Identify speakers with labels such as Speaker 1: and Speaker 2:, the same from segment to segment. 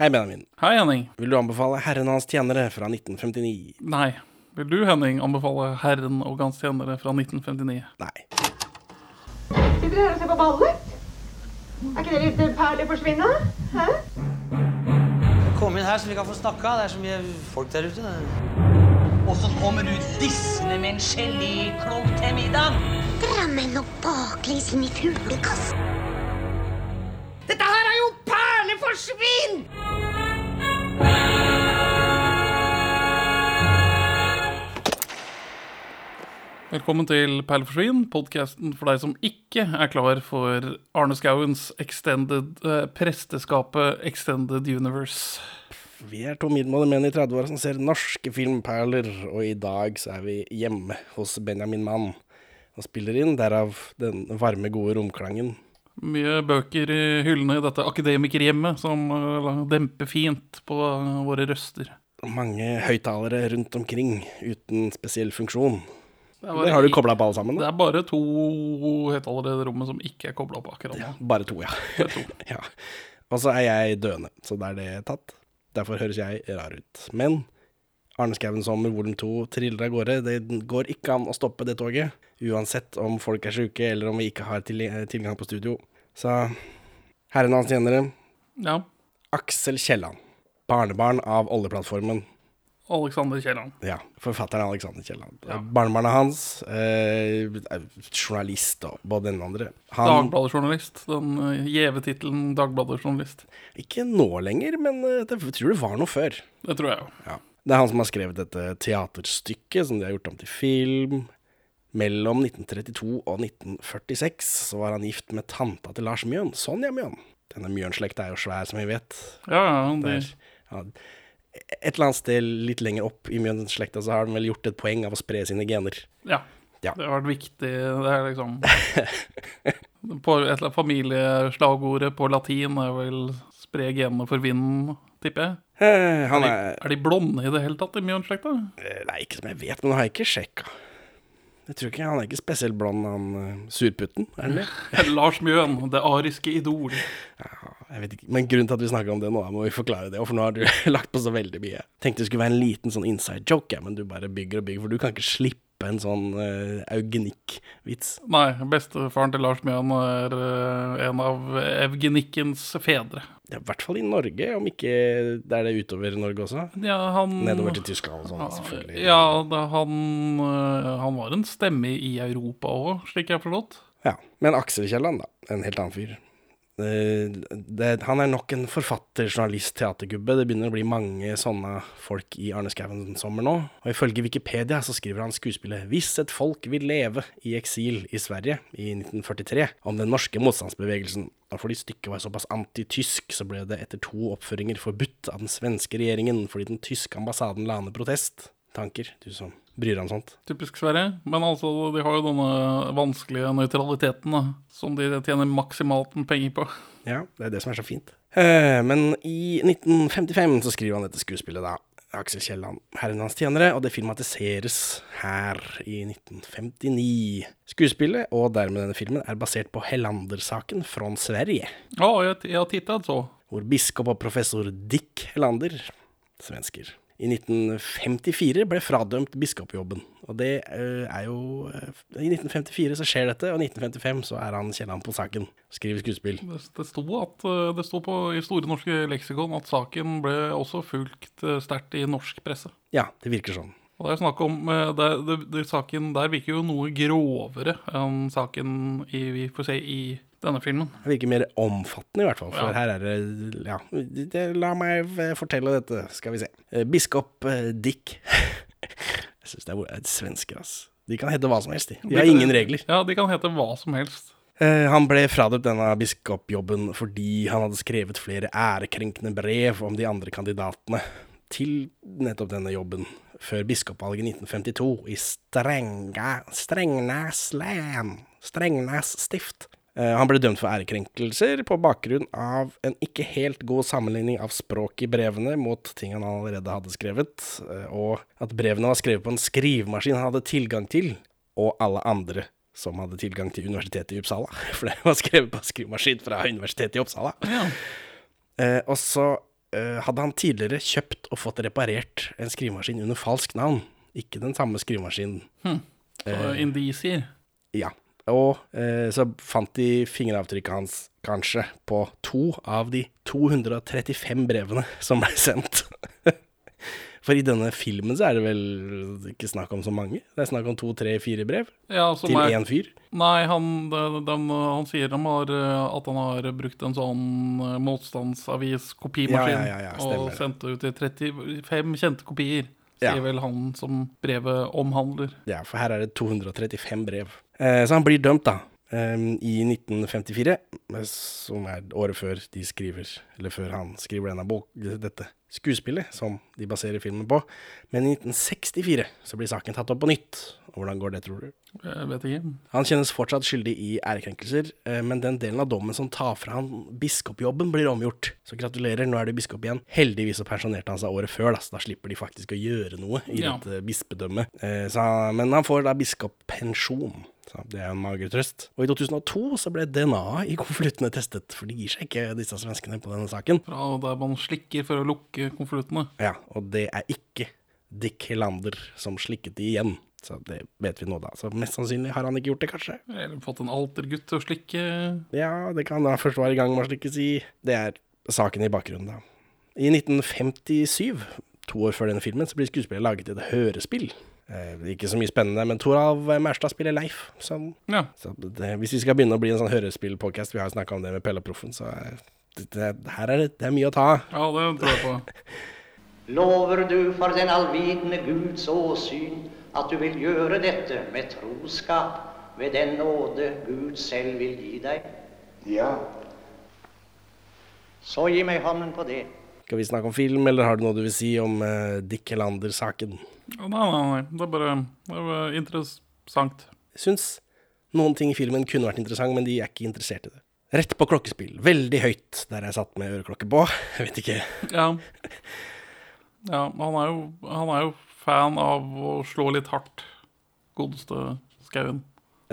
Speaker 1: Hei, Benjamin.
Speaker 2: Hei, Henning.
Speaker 1: Vil du anbefale Herren og hans tjenere fra 1959?
Speaker 2: Nei. Vil du, Henning, anbefale Herren og hans tjenere fra 1959?
Speaker 1: Nei.
Speaker 3: Sitter dere her og ser på ballet? Er ikke det litt perlig forsvinne? Hæ?
Speaker 4: Kom inn her så vi kan få snakka. Det er så mye folk der ute.
Speaker 5: Og så kommer du dissende med en geléklump til middag.
Speaker 6: Drammen og baklengs inn i fuglekassen.
Speaker 5: Dette her er jo perleforsvinn!
Speaker 2: Velkommen til Perleforsvinn, podkasten for deg som ikke er klar for Arne Skauens extended eh, presteskapet Extended Universe.
Speaker 1: Vi er to middelmådige menn i 30-åra som ser norske filmperler, og i dag så er vi hjemme hos Benjamin Mann og spiller inn, derav den varme, gode romklangen.
Speaker 2: Mye bøker i hyllene i dette akademikerhjemmet som eh, demper fint på våre røster.
Speaker 1: Mange høyttalere rundt omkring uten spesiell funksjon.
Speaker 2: Det
Speaker 1: Der har du kobla opp alle sammen?
Speaker 2: Det er bare to høyttalere i rommet som ikke er kobla opp akkurat nå.
Speaker 1: Bare to, ja.
Speaker 2: To.
Speaker 1: ja. Og så er jeg døende, så da er det tatt. Derfor høres jeg rar ut. Men Arne Skouen sommer volum to triller av gårde. Det går ikke an å stoppe det toget. Uansett om folk er sjuke, eller om vi ikke har tilgang på studio. Så herren hans tjenere,
Speaker 2: Ja.
Speaker 1: Aksel Kielland. Barnebarn av oljeplattformen.
Speaker 2: Alexander Kielland.
Speaker 1: Ja, forfatteren Alexander Kielland. Barnebarnet hans, eh, journalist og både den andre. Han,
Speaker 2: Dagbladet-journalist. Den eh, gjeve tittelen Dagbladet-journalist.
Speaker 1: ikke nå lenger, men eh, det, jeg tror det var noe før.
Speaker 2: Det tror jeg jo.
Speaker 1: Ja. Det er han som har skrevet dette teaterstykket som de har gjort om til film. Mellom 1932 og 1946 så var han gift med tanta til Lars Mjøen, Sonja Mjøen. Denne Mjøen-slekta er jo svær, som vi vet.
Speaker 2: Ja, ja,
Speaker 1: ja, et eller annet sted litt lenger opp i Mjøen-slekta så har de vel gjort et poeng av å spre sine gener.
Speaker 2: ja.
Speaker 1: Ja.
Speaker 2: Det har vært viktig. Det er liksom på et eller annet Familieslagordet på latin er vel 'spre genene for vinden', tipper jeg.
Speaker 1: Eh, han
Speaker 2: Er de,
Speaker 1: er
Speaker 2: er de blonde i det hele tatt i Mjøen-slekta?
Speaker 1: eh, Nei, ikke som jeg vet, men det har jeg ikke sjekka. Jeg tror ikke Han er ikke spesielt blond, han eh, surputten. Er han det?
Speaker 2: Lars Mjøen, det ariske idol.
Speaker 1: Jeg vet ikke, Men grunnen til at vi snakker om det nå, må vi forklare det. For nå har du lagt på så veldig mye. Tenkte det skulle være en liten sånn inside joke, ja, men du bare bygger og bygger. For du kan ikke slippe en sånn uh, eugenikk-vits.
Speaker 2: Nei, bestefaren til Lars Mjøen er uh, en av evgenikkens fedre.
Speaker 1: Ja, I hvert fall i Norge, om ikke det er det utover Norge også.
Speaker 2: Ja, han
Speaker 1: Nedover til Tyskland og sånn, selvfølgelig.
Speaker 2: Ja, da, han, uh, han var en stemme i Europa òg, slik jeg har forstått.
Speaker 1: Ja, Men Aksel Kielland, da. En helt annen fyr. Det, han er nok en forfatter, journalist, teatergubbe. Det begynner å bli mange sånne folk i Arne Skouen sommer nå. Og ifølge Wikipedia så skriver han skuespillet 'Hvis et folk vil leve i eksil i Sverige' i 1943, om den norske motstandsbevegelsen. Og fordi stykket var såpass antitysk, så ble det etter to oppføringer forbudt av den svenske regjeringen fordi den tyske ambassaden la ned protest. Tanker, du som bryr han sånt.
Speaker 2: Typisk Sverige. Men altså, de har jo denne vanskelige nøytraliteten da, som de tjener maksimalt med penger på.
Speaker 1: Ja, det er det som er så fint. Eh, men i 1955 så skriver han dette skuespillet, da. Aksel Kielland, herren hans tjenere, og det filmatiseres her i 1959. Skuespillet, og dermed denne filmen, er basert på Hellander-saken fra Sverige,
Speaker 2: Ja, jeg, jeg har tittet så.
Speaker 1: hvor biskop og professor Dick Hellander, svensker, i 1954 ble fradømt biskopjobben. Og det eh, er jo eh, I 1954 så skjer dette, og i 1955 så er han Kielland på saken. Skriver skuespill.
Speaker 2: Det, det sto, at, øh, det sto på, i Store norske leksikon at saken ble også fulgt sterkt i norsk presse.
Speaker 1: Ja, det virker sånn.
Speaker 2: Og det er snakk om det, det, Saken der virker jo noe grovere enn saken i, vi får se i denne filmen.
Speaker 1: Det virker mer omfattende, i hvert fall. For
Speaker 2: Ja.
Speaker 1: her er det Ja, det, la meg fortelle dette, skal vi se. Eh, Biskop eh, Dick Jeg syns det er et er svensker, ass. De kan hete hva som helst, de. De har ingen regler.
Speaker 2: Ja, de kan hete hva som helst.
Speaker 1: Eh, han ble fradømt denne biskopjobben fordi han hadde skrevet flere ærekrenkende brev om de andre kandidatene til nettopp denne jobben før biskopvalget i 1952 i Strenga, Strengnes län, Strengnes stift. Eh, Han ble dømt for ærekrenkelser på bakgrunn av en ikke helt god sammenligning av språket i brevene mot ting han allerede hadde skrevet, eh, og at brevene var skrevet på en skrivemaskin han hadde tilgang til, og alle andre som hadde tilgang til Universitetet i Uppsala. For det var skrevet på skrivemaskin fra Universitetet i Uppsala.
Speaker 2: Ja.
Speaker 1: Eh, og så hadde han tidligere kjøpt og fått reparert en skrivemaskin under falsk navn. Ikke den samme skrivemaskinen.
Speaker 2: Så indisier.
Speaker 1: Ja. Og eh, så fant de fingeravtrykket hans, kanskje, på to av de 235 brevene som ble sendt. For i denne filmen så er det vel ikke snakk om så mange. Det er snakk om to, tre, fire brev
Speaker 2: Ja,
Speaker 1: til
Speaker 2: er,
Speaker 1: én fyr.
Speaker 2: Nei, han, de, de, han sier han har, eh, at han har brukt en sånn eh, motstandsavis-kopimaskin
Speaker 1: Ja, ja,
Speaker 2: og sendt ut i 35 kjente kopier. Sier vel han som brevet omhandler.
Speaker 1: Ja, for her er det 235 brev. Eh, så han blir dømt, da. I 1954, eh, som er året før de skriver Eller før han skriver denne bok, dette skuespillet som de baserer filmen på. Men i 1964 så blir saken tatt opp på nytt. Og hvordan går det, tror du?
Speaker 2: Jeg vet ikke.
Speaker 1: Han kjennes fortsatt skyldig i ærekrenkelser, eh, men den delen av dommen som tar fra han biskopjobben, blir omgjort. Så gratulerer, nå er du biskop igjen. Heldigvis så pensjonerte han seg året før, da, så da slipper de faktisk å gjøre noe i
Speaker 2: Ja.
Speaker 1: dette bispedømmet. Eh, Så, men han får da biskoppensjon. Så det er en mager trøst. Og i 2002 så ble DNA i konvoluttene testet, for de gir seg ikke, disse svenskene, på denne saken.
Speaker 2: Fra der man slikker for å lukke konvoluttene.
Speaker 1: Ja, og det er ikke Dick Helander som slikket de igjen. Så det vet vi nå, da. Så mest sannsynlig har han ikke gjort det, kanskje.
Speaker 2: Eller fått en altergutt til å slikke.
Speaker 1: Ja, det kan da først være i gang med å slikke si. Det er saken i bakgrunnen, da. I 1957, to år før denne filmen, så blir skuespillet laget et hørespill. Eh, ikke så mye spennende, men Toralv Mærstad spiller Leif. Så,
Speaker 2: Ja.
Speaker 1: så det, hvis vi skal begynne å bli en sånn hørespill-podcast, vi har jo snakka om det med Pelle Proffen, så er det, det, her er det, det er mye å ta av.
Speaker 2: ja, det tror jeg på.
Speaker 7: Lover du for den allvitende Guds åsyn at du vil gjøre dette med troskap ved den nåde Gud selv vil gi deg?
Speaker 8: Ja.
Speaker 7: Så gi meg hånden på det.
Speaker 1: Skal vi snakke om film, eller har du noe du vil si om uh, Dick Helander-saken?
Speaker 2: Nei, nei, nei. Det er bare det er interessant.
Speaker 1: Jeg syns noen ting i filmen kunne vært interessant, men de er ikke interessert i det. Rett på klokkespill. Veldig høyt der jeg satt med øreklokke på. Jeg vet ikke.
Speaker 2: Ja. ja han, er jo, han er jo fan av å slå litt hardt. Godeste Skauen.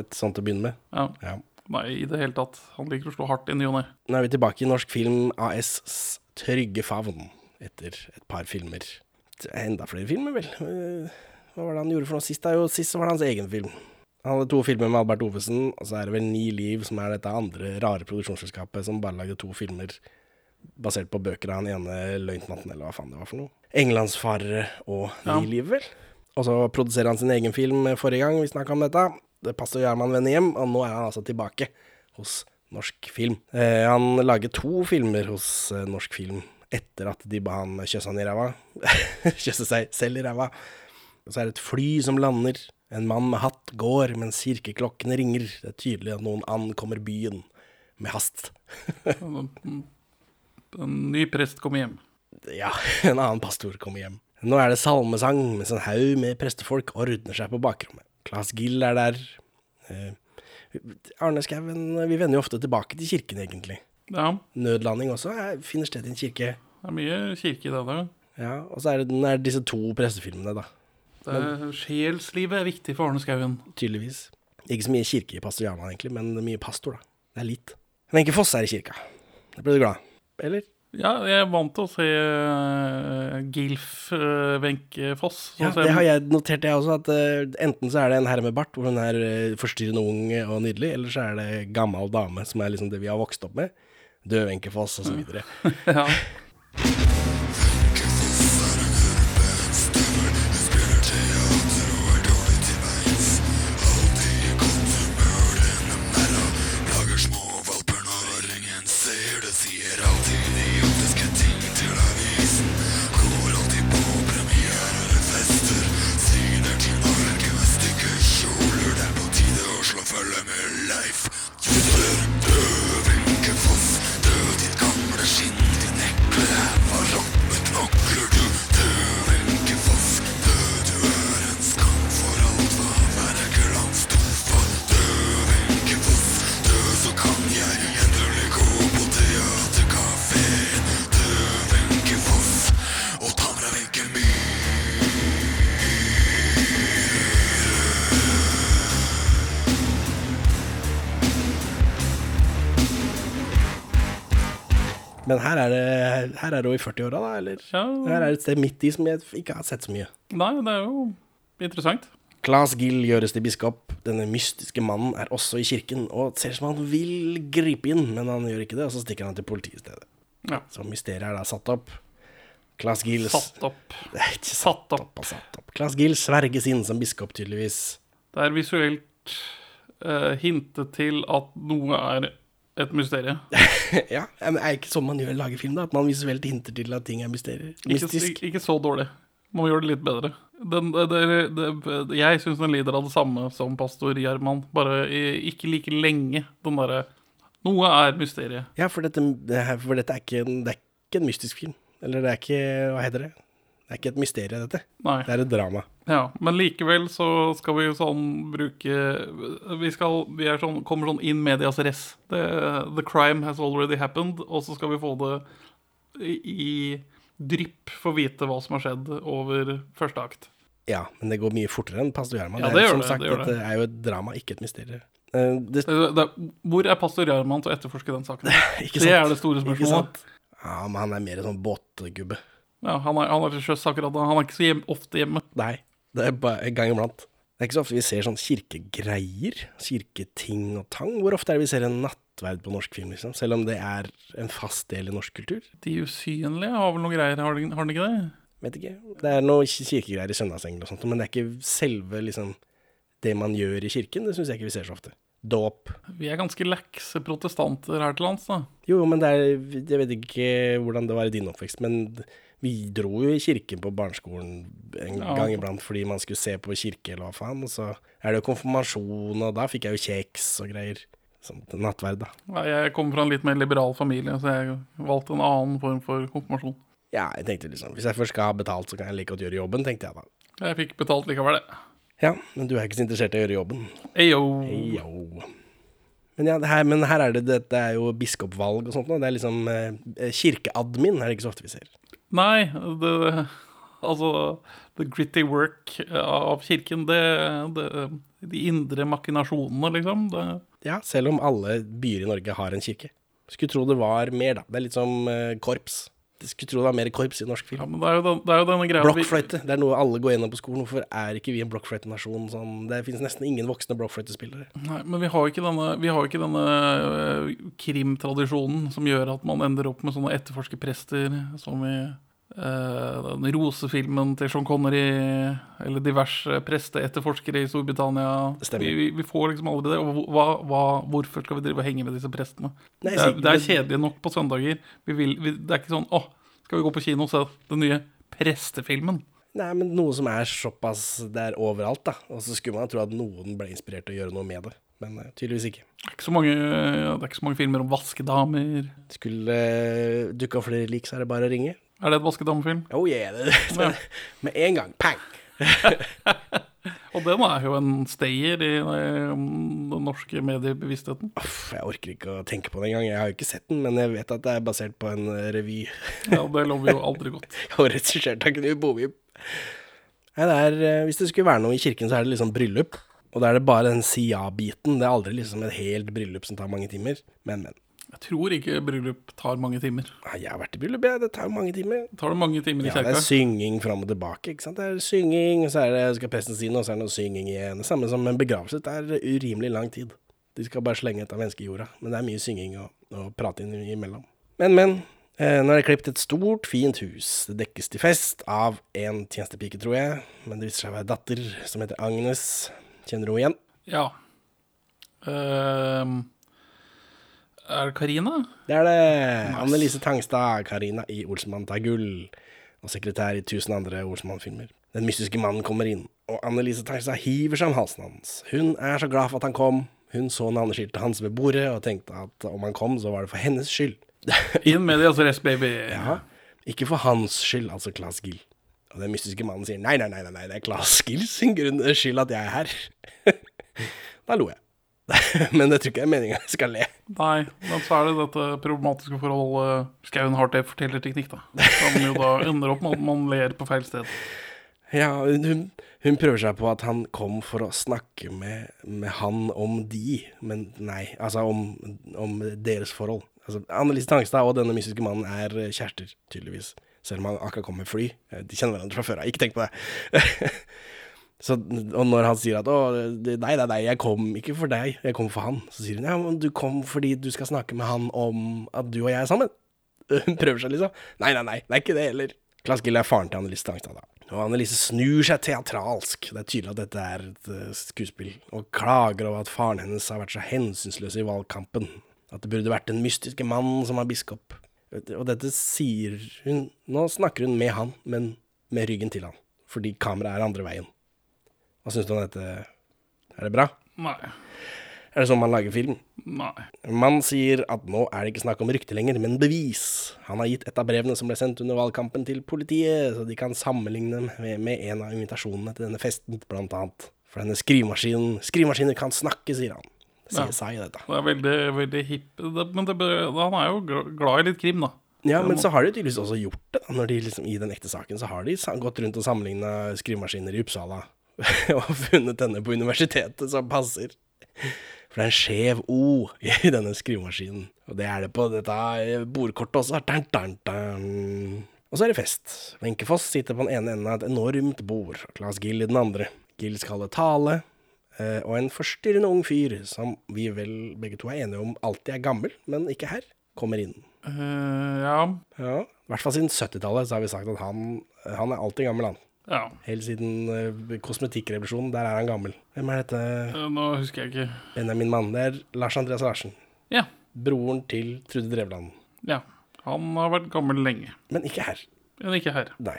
Speaker 1: Et sånt å begynne med.
Speaker 2: Ja.
Speaker 1: Ja.
Speaker 2: Nei, i det hele tatt. Han liker å slå hardt i ny og ne.
Speaker 1: Nå er vi tilbake i Norsk Film AS' trygge favn etter et par filmer. Det er Enda flere filmer, vel. Eh, Hva var det han gjorde for noe sist? da? Jo, sist var det hans egen film. Han hadde to filmer med Albert Ovesen, og så er det vel Ni liv, som er dette andre rare produksjonsselskapet som bare lagde to filmer basert på bøker av han ene løytnanten, eller hva faen det var for noe. 'Englandsfarere' og
Speaker 2: Ja.
Speaker 1: Liv', vel. Og så produserer han sin egen film forrige gang vi snakka om dette. Det passer Gjerman vende hjem, og nå er han altså tilbake hos Norsk Film. Eh, han lager to filmer hos eh, Norsk Film etter at de ba han kjøsse han i ræva. kjøsse seg selv i ræva. Og så er det et fly som lander. En mann med hatt går mens kirkeklokkene ringer. Det er tydelig at noen ankommer byen med hast.
Speaker 2: En ny prest kommer hjem.
Speaker 1: Ja, en annen pastor kommer hjem. Nå er det salmesang mens en haug med prestefolk ordner seg på bakrommet. Claes Gill er der. Eh, Arne Skouen Vi vender jo ofte tilbake til kirken, egentlig.
Speaker 2: Ja,
Speaker 1: Nødlanding også er, finner sted i en kirke.
Speaker 2: det er mye kirke i det. da.
Speaker 1: Ja, Og så er det er det disse to pressefilmene, da.
Speaker 2: Er, sjelslivet er viktig for Arne Skouen.
Speaker 1: Tydeligvis. Ikke så mye kirke i pastor Jarman, egentlig, men mye pastor, da. Det er litt. Wenche Foss er i kirka. Da ble du glad? Eller?
Speaker 2: Ja, jeg er vant til å se uh, Gilf uh, Wenche Foss.
Speaker 1: Ja,
Speaker 2: ser
Speaker 1: det har jeg notert, jeg også. At uh, enten så er det en herre med bart, hvor hun er forstyrrende ung og nydelig, eller så er det gammel dame, som er liksom det vi har vokst opp med. Død Wenche Foss, så videre.
Speaker 2: ja.
Speaker 1: Her er jo i 40-åra, da, eller?
Speaker 2: Ja,
Speaker 1: Her er et sted midt i som jeg ikke har sett så mye.
Speaker 2: nei, det er jo interessant.
Speaker 1: Claes Gill gjøres til biskop. Denne mystiske mannen er også i kirken og ser ut som han vil gripe inn, men han gjør ikke det, og så stikker han til politiet i stedet.
Speaker 2: Ja.
Speaker 1: Så mysteriet er da satt opp. Claes Gill
Speaker 2: Satt opp.
Speaker 1: Det er ikke
Speaker 2: Satt
Speaker 1: satt opp. satt opp. Claes Gill sverges inn som biskop, tydeligvis.
Speaker 2: Det er visuelt uh, hintet til at noe er et mysterium.
Speaker 1: ja, men er ikke sånn man gjør lager film, da? At man visuelt hinter til at ting er mysterier? Mystisk?
Speaker 2: ikke, ikke så dårlig. Man må gjøre det litt bedre. Den, det, det, det, jeg syns den lider av det samme som pastor Gjerman, bare ikke like lenge. Den derre Noe er mysteriet.
Speaker 1: Ja, for dette, for dette er, ikke en, det er ikke en mystisk film. Eller det er ikke Hva heter det? Det er ikke et mysterium, dette.
Speaker 2: Nei.
Speaker 1: Det er et drama.
Speaker 2: Ja, men likevel så skal vi jo sånn bruke Vi skal Vi er sånn, kommer sånn in medias res. Det, the crime has already happened, og så skal vi få det i, drypp få vite hva som har skjedd over første akt.
Speaker 1: Ja, men det går mye fortere enn Pastor Gjerman.
Speaker 2: Ja,
Speaker 1: det,
Speaker 2: det gjør det,
Speaker 1: sagt,
Speaker 2: det gjør
Speaker 1: dette er jo et drama, ikke et mysterium. Uh, det,
Speaker 2: Det, det, hvor er pastor Gjerman til å etterforske den saken?
Speaker 1: ikke
Speaker 2: Det er det store
Speaker 1: Ikke
Speaker 2: spørsmålet.
Speaker 1: sant? Ja, men han er mer en sånn båtgubbe.
Speaker 2: Ja, han er, han er til sjøs akkurat da. Han er ikke så hjem, ofte hjemme.
Speaker 1: Nei, det er bare en gang iblant. Det er ikke så ofte vi ser sånn kirkegreier, kirketing og tang. Hvor ofte er det vi ser en nattverd på norsk film, liksom? Selv om det er en fast del i norsk kultur.
Speaker 2: De usynlige har vel noen greier, har de, har de ikke det?
Speaker 1: Vet ikke. Det er noe kirkegreier i søndagsengen og sånt, men det er ikke selve liksom det man gjør i kirken. Det syns jeg ikke vi ser så ofte. Dåp.
Speaker 2: Vi er ganske lekse protestanter her til lands, da.
Speaker 1: Jo, men det er Jeg vet ikke hvordan det var i din oppvekst, men vi dro jo i kirken på barneskolen en
Speaker 2: Ja.
Speaker 1: gang iblant fordi man skulle se på kirke eller hva faen. Og så er det jo konfirmasjon, og da fikk jeg jo kjeks og greier. Sånn nattverd, da.
Speaker 2: Ja, Jeg kommer fra en litt mer liberal familie, så jeg valgte en annen form for konfirmasjon.
Speaker 1: Ja, jeg tenkte liksom Hvis jeg først skal ha betalt, så kan jeg like godt gjøre jobben, tenkte jeg da.
Speaker 2: Jeg fikk betalt likevel, det.
Speaker 1: Ja, men du er ikke så interessert i å gjøre jobben.
Speaker 2: Eyo.
Speaker 1: Eyo. Men ja, det her, men her er det Dette er jo biskopvalg og sånt Da. Det er liksom eh, Kirkeadmin er det ikke så ofte vi ser.
Speaker 2: Nei, det Altså, the gritty work av kirken, det, det De indre makinasjonene, liksom. Det,
Speaker 1: Ja, selv om alle byer i Norge har en kirke. Skulle tro det var mer, da. Det er litt som eh, korps. Jeg skulle tro det var mer korps i norsk
Speaker 2: ja,
Speaker 1: film.
Speaker 2: men det er jo, den, det er jo denne greia
Speaker 1: Blokkfløyte. Det er noe alle går gjennom på skolen. Hvorfor er ikke vi en blokkfløytenasjon? Sånn, det finnes nesten ingen voksne blokkfløytespillere.
Speaker 2: Nei, men vi har jo ikke denne, vi har ikke denne øh, krimtradisjonen som gjør at man ender opp med sånne etterforskerprester som i øh, den rosefilmen til Sean Connery, eller diverse presteetterforskere i Storbritannia. Vi, vi, vi får liksom aldri det. Og hva, hva, hvorfor skal vi drive og henge med disse prestene?
Speaker 1: Nei,
Speaker 2: det, er, det er kjedelig nok på søndager. Vi vil, vi, det er ikke sånn 'Å, skal vi gå på kino og se den nye prestefilmen'?
Speaker 1: Nei, men noe som er såpass Det er overalt, da. Og så skulle man tro at noen ble inspirert til å gjøre noe med det. Men eh, tydeligvis ikke.
Speaker 2: Det er ikke så mange, er ikke så mange filmer om vaskedamer.
Speaker 1: Skulle dukke opp flere lik, så er det bare å ringe.
Speaker 2: Er det et vaskedamefilm?
Speaker 1: Oh yeah, det,
Speaker 2: Ja.
Speaker 1: Med en gang. Pang!
Speaker 2: Og den er jo en stayer i eh, den norske mediebevisstheten.
Speaker 1: Uff, jeg orker ikke å tenke på den engang. Jeg har jo ikke sett den, men jeg vet at det er basert på en eh, revy.
Speaker 2: Ja, det lover jo aldri godt.
Speaker 1: Og regissert av Knut Bovim. Det eh, hvis det skulle være noe i kirken, så er det liksom bryllup. Og da er det bare den Sia-biten. Det er aldri liksom et helt bryllup som tar mange timer. Men, men.
Speaker 2: Jeg tror ikke bryllup tar mange timer.
Speaker 1: Nei, Jeg har vært i bryllup, jeg. Det tar jo mange timer.
Speaker 2: Tar det mange timer i
Speaker 1: Ja, det er synging fram og tilbake. ikke sant? Det er synging, så er det, skal presten si noe, så er det noe synging igjen. Det samme som en begravelse. Det er urimelig lang tid. De skal bare slenge et av mennesket i jorda. Men det er mye synging og, og prating imellom. Men, men. Eh, nå er det klippet et stort, fint hus. Det dekkes til fest av en tjenestepike, tror jeg. Men det viser seg å være datter som heter Agnes. Kjenner du henne igjen?
Speaker 2: Ja. Ehm, er det Karina?
Speaker 1: Det er det. Annelise Tangstad, Karina i 'Olsmann tar gull. Og sekretær i tusen andre Olsmann-filmer. Den mystiske mannen kommer inn, og Annelise Tangstad hiver seg om halsen hans. Hun er så glad for at han kom. Hun så navneskiltet hans ved bordet og tenkte at om han kom, så var det for hennes skyld.
Speaker 2: In altså, rest baby.
Speaker 1: Ja, ikke for hans skyld, altså Claes Gill. Og den mystiske mannen sier nei, nei, nei, nei det er Claes Gill sin grunn skyld at jeg er her. da lo jeg. Men det tror ikke jeg er meninga jeg skal le.
Speaker 2: Nei, men så er det dette problematiske forholdet Skauen har til fortellerteknikk, da. Som jo da ender opp med at man ler på feil sted.
Speaker 1: Ja, hun, hun prøver seg på at han kom for å snakke med, med han om de, men nei, altså om, om deres forhold. Altså, Annelise Tangstad og denne mystiske mannen er eh, kjærester, tydeligvis. Selv om han akkurat kom med fly. Eh, De kjenner hverandre fra før av. Ikke tenk på det. Så, og når han sier at 'Å, nei, nei, nei, jeg kom ikke for deg, jeg kom for han', så sier hun 'Ja, men du kom fordi du skal snakke med han om at du og jeg er sammen'. Hun prøver seg, liksom. Nei, nei, nei, det er ikke det heller. Klass Gill er faren til Annelise Tangstad, da. Og Annelise snur seg teatralsk. Det er tydelig at dette er et eh, skuespill. Og klager over at faren hennes har vært så hensynsløs i valgkampen. At det burde vært den mystiske mannen som er biskop. Og dette sier hun Nå snakker hun med han, men med ryggen til han. Fordi kameraet er andre veien. Hva syns du om dette? Er det bra?
Speaker 2: Nei.
Speaker 1: Er det sånn man lager film?
Speaker 2: Nei.
Speaker 1: Man sier at nå er det ikke snakk om rykte lenger, men bevis. Han har gitt et av brevene som ble sendt under valgkampen til politiet, så de kan sammenligne med, med en av invitasjonene til denne festen, blant annet. For denne skrivemaskinen Skrivemaskiner kan snakke, sier han. Det sier seg, dette.
Speaker 2: Det er veldig, veldig hipp. Men det, han er jo glad i litt krim, da.
Speaker 1: Ja, men så har de tydeligvis også gjort det. Når de liksom, I den ekte saken så har de gått rundt og sammenligna skrivemaskiner i Uppsala og funnet denne på universitetet som passer. For det er en skjev O i denne skrivemaskinen. Og det er det på dette bordkortet også. Dun, dun, dun. Og så er det fest. Wenche Foss sitter på den ene enden av et enormt bord. og Claes Gill i den andre. Gill skal holde tale. eh, Og en forstyrrende ung fyr, som vi vel begge to er enige om alltid er gammel, men ikke her, kommer inn.
Speaker 2: Uh, ja.
Speaker 1: Ja, i hvert fall siden 70-tallet så har vi sagt at han, han er alltid gammel, han.
Speaker 2: Ja.
Speaker 1: Helt siden uh, kosmetikkrevolusjonen, der er han gammel. Hvem er dette?
Speaker 2: Nå husker jeg ikke.
Speaker 1: Benjamin Mann. Det er Lars Andreas Larsen.
Speaker 2: Ja.
Speaker 1: Broren til Trude Drevland.
Speaker 2: ja. Han har vært gammel lenge.
Speaker 1: Men ikke her.
Speaker 2: Men ikke her.
Speaker 1: Nei.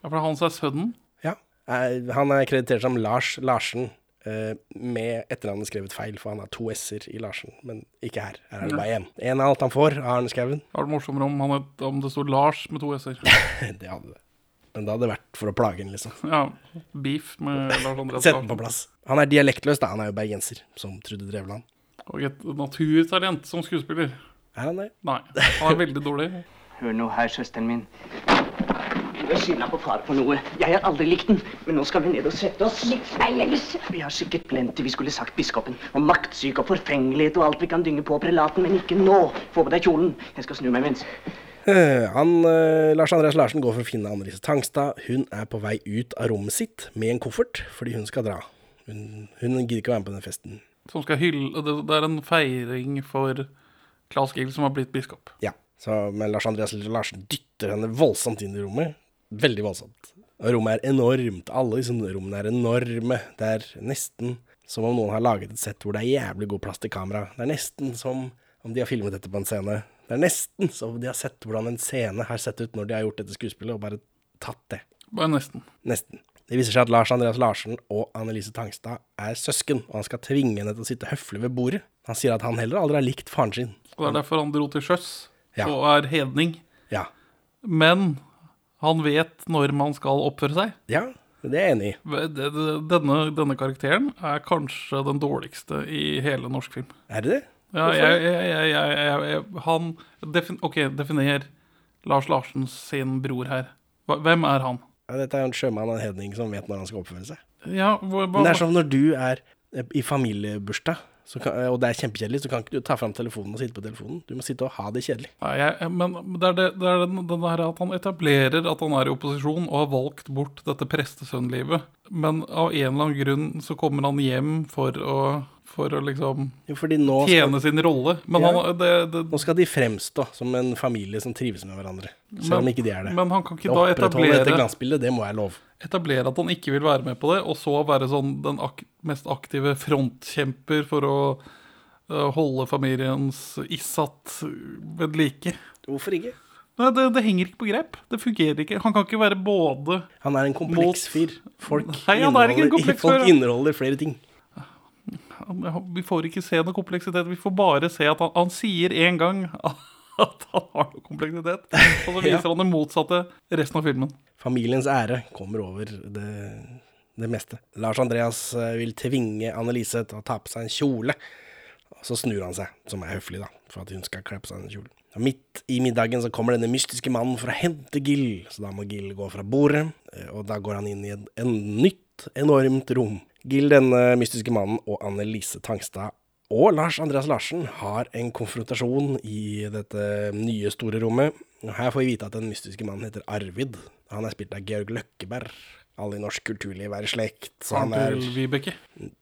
Speaker 2: Ja, for han er sønnen.
Speaker 1: Ja. Han er kreditert som Lars Larsen, eh, med etternavnet skrevet feil, for han har to s-er i Larsen. Men ikke her. Her er det bare én. Én av alt han får av Arne Skauen.
Speaker 2: Det hadde vært morsommere om, om det sto Lars med to s-er.
Speaker 1: Det hadde det. Men det hadde vært for å plage han, liksom.
Speaker 2: Ja. Beef med Lars Andreas
Speaker 1: Sett den på plass. Han er dialektløs, da. Han er jo bergenser, som Trude Drevland.
Speaker 2: Og et naturtalent som skuespiller.
Speaker 1: Er han det?
Speaker 2: Nei, han er veldig dårlig.
Speaker 5: Hør nå her, søsteren min. Du er skylda på far for noe. Jeg har aldri likt den. Men nå skal vi ned og sette oss. Vi har sikkert glemt det vi skulle sagt biskopen. Om maktsyke og forfengelighet og alt vi kan dynge på prelaten. Men ikke nå. Få på deg kjolen. Jeg skal snu meg mens.
Speaker 1: Eh, Han, eh, Lars Andreas Larsen går for å finne Annelise Tangstad. Hun er på vei ut av rommet sitt med en koffert, fordi hun skal dra. Hun, hun gidder ikke å være med på den festen.
Speaker 2: Som skal hylle Det, er en feiring for Claes Gill som har blitt biskop.
Speaker 1: Ja, så, Men Lars Andreas Larsen dytter henne voldsomt inn i rommet. Veldig voldsomt. Og rommet er enormt. Alle disse rommene er enorme. Det er nesten som om noen har laget et sett hvor det er jævlig god plass til kamera. Det er nesten som om de har filmet dette på en scene. Det er nesten som de har sett hvordan en scene har sett ut når de har gjort dette skuespillet, og bare tatt det.
Speaker 2: Bare nesten.
Speaker 1: Nesten. Det viser seg at Lars Andreas Larsen og Annelise Tangstad er søsken, og han skal tvinge henne til å sitte høflig ved bordet. Han sier at han heller aldri har likt faren sin.
Speaker 2: Og det er derfor han dro til sjøs
Speaker 1: Ja.
Speaker 2: og er hedning.
Speaker 1: Ja.
Speaker 2: Men han vet når man skal oppføre seg.
Speaker 1: Ja, det er jeg enig i.
Speaker 2: Denne, denne karakteren er kanskje den dårligste i hele norsk film.
Speaker 1: Er det det?
Speaker 2: Ja, jeg, jeg, jeg, Han defin, OK, definer Lars Larsen sin bror her. Hvem er han?
Speaker 1: Ja, dette er jo en sjømann av en hedning som vet når han skal oppføre seg.
Speaker 2: Ja, hva, hva,
Speaker 1: Men det er som når du er eh, i familiebursdag, kan, og det er kjempekjedelig, så kan ikke du ta fram telefonen og sitte på telefonen. Du må sitte og ha det kjedelig.
Speaker 2: Nei, jeg, men det er, det, det er den, den der at han etablerer at han er i opposisjon og har valgt bort dette prestesønnlivet. Men av en eller annen grunn så kommer han hjem for å, for å liksom
Speaker 1: nå skal,
Speaker 2: tjene sin rolle. Men,
Speaker 1: Ja.
Speaker 2: han, det,
Speaker 1: nå skal de fremstå som en familie som trives med hverandre. Selv om ikke de er det.
Speaker 2: men han kan ikke
Speaker 1: da
Speaker 2: da
Speaker 1: opprettholde dette
Speaker 2: etablere,
Speaker 1: glansbildet, det må jeg love.
Speaker 2: Etablere at han ikke vil være med på det, og så være sånn den ak mest aktive frontkjemper for å uh, holde familiens issatt ved like.
Speaker 1: Hvorfor ikke?
Speaker 2: Nei, det, det henger ikke på grep. Det fungerer ikke. Han kan ikke være både
Speaker 1: Han er en kompleks fyr. Folk,
Speaker 2: Nei, han er ikke en
Speaker 1: inneholder-
Speaker 2: kompleks
Speaker 1: folk inneholder flere ting.
Speaker 2: Vi får ikke se noe kompleksitet. Vi får bare se at han, han sier en gang at han har noe kompleksitet, og så viser han det motsatte resten av filmen.
Speaker 1: Familiens ære kommer over det, det meste. Lars Andreas eh, vil tvinge Annelise til å ta på seg en kjole. Og så snur han seg, som er høflig, da, for at hun skal kle på seg en kjole. Og midt i middagen så kommer denne mystiske mannen for å hente Gill, så da må Gill gå fra bordet, eh, og da går han inn i en, en nytt, enormt rom. Gill, denne mystiske mannen, og Annelise Tangstad Og Lars Andreas Larsen har en konfrontasjon i dette nye, store rommet. Her får vi vite at den mystiske mannen heter Arvid. Han er spilt av Georg Løkkeberg. Alle i norsk kulturliv er i slekt, så han er
Speaker 2: til Vibeke.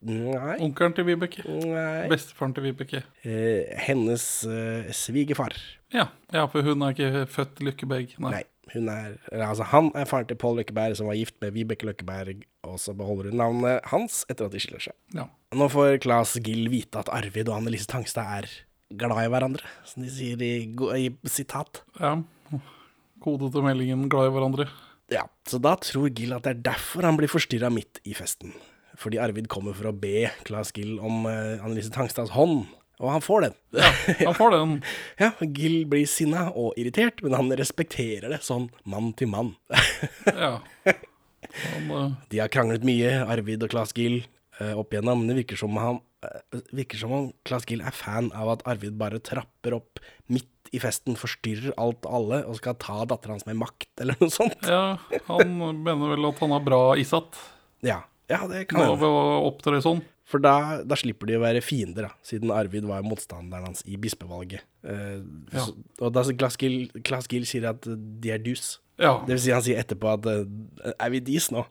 Speaker 1: Nei.
Speaker 2: Onkelen til Vibeke.
Speaker 1: nei.
Speaker 2: Bestefaren til Vibeke.
Speaker 1: Eh, hennes eh, svigerfar.
Speaker 2: Ja. ja, for hun er ikke født Lykkeberg. Nei.
Speaker 1: Nei, hun er Altså, han er faren til Pål Løkkeberg, som var gift med Vibeke Løkkeberg, og så beholder hun navnet hans etter at de skiller seg.
Speaker 2: Ja.
Speaker 1: Nå får Claes Gill vite at Arvid og Annelise Tangstad er glad i hverandre, som de sier i, i sitat.
Speaker 2: ja. Kode til meldingen 'glad i hverandre'.
Speaker 1: Ja, så da tror Gill at det er derfor han blir forstyrra midt i festen. Fordi Arvid kommer for å be Claes Gill om uh, Annelise Tangstads hånd, og han får den.
Speaker 2: Ja, Han får den.
Speaker 1: Ja, Gil blir sinna og irritert, men han respekterer det sånn mann til mann.
Speaker 2: Ja. Han, uh...
Speaker 1: De har kranglet mye, Arvid og Claes Gill, uh, opp igjennom, men det virker som, han, uh, virker som om Claes Gill er fan av at Arvid bare trapper opp midt i festen, forstyrrer alt og alle, og skal ta datteren hans med makt, eller noe sånt.
Speaker 2: ja, han mener vel at han er bra isatt
Speaker 1: Ja, ja det kan hende.
Speaker 2: opptre sånn.
Speaker 1: For da, da slipper de å være fiender, da, siden Arvid var motstanderen hans i bispevalget. Uh,
Speaker 2: Ja.
Speaker 1: så, og da Claes Gill, Gill sier at de er dus.
Speaker 2: Ja,
Speaker 1: Det vil si, han sier etterpå at uh, er vi dis nå?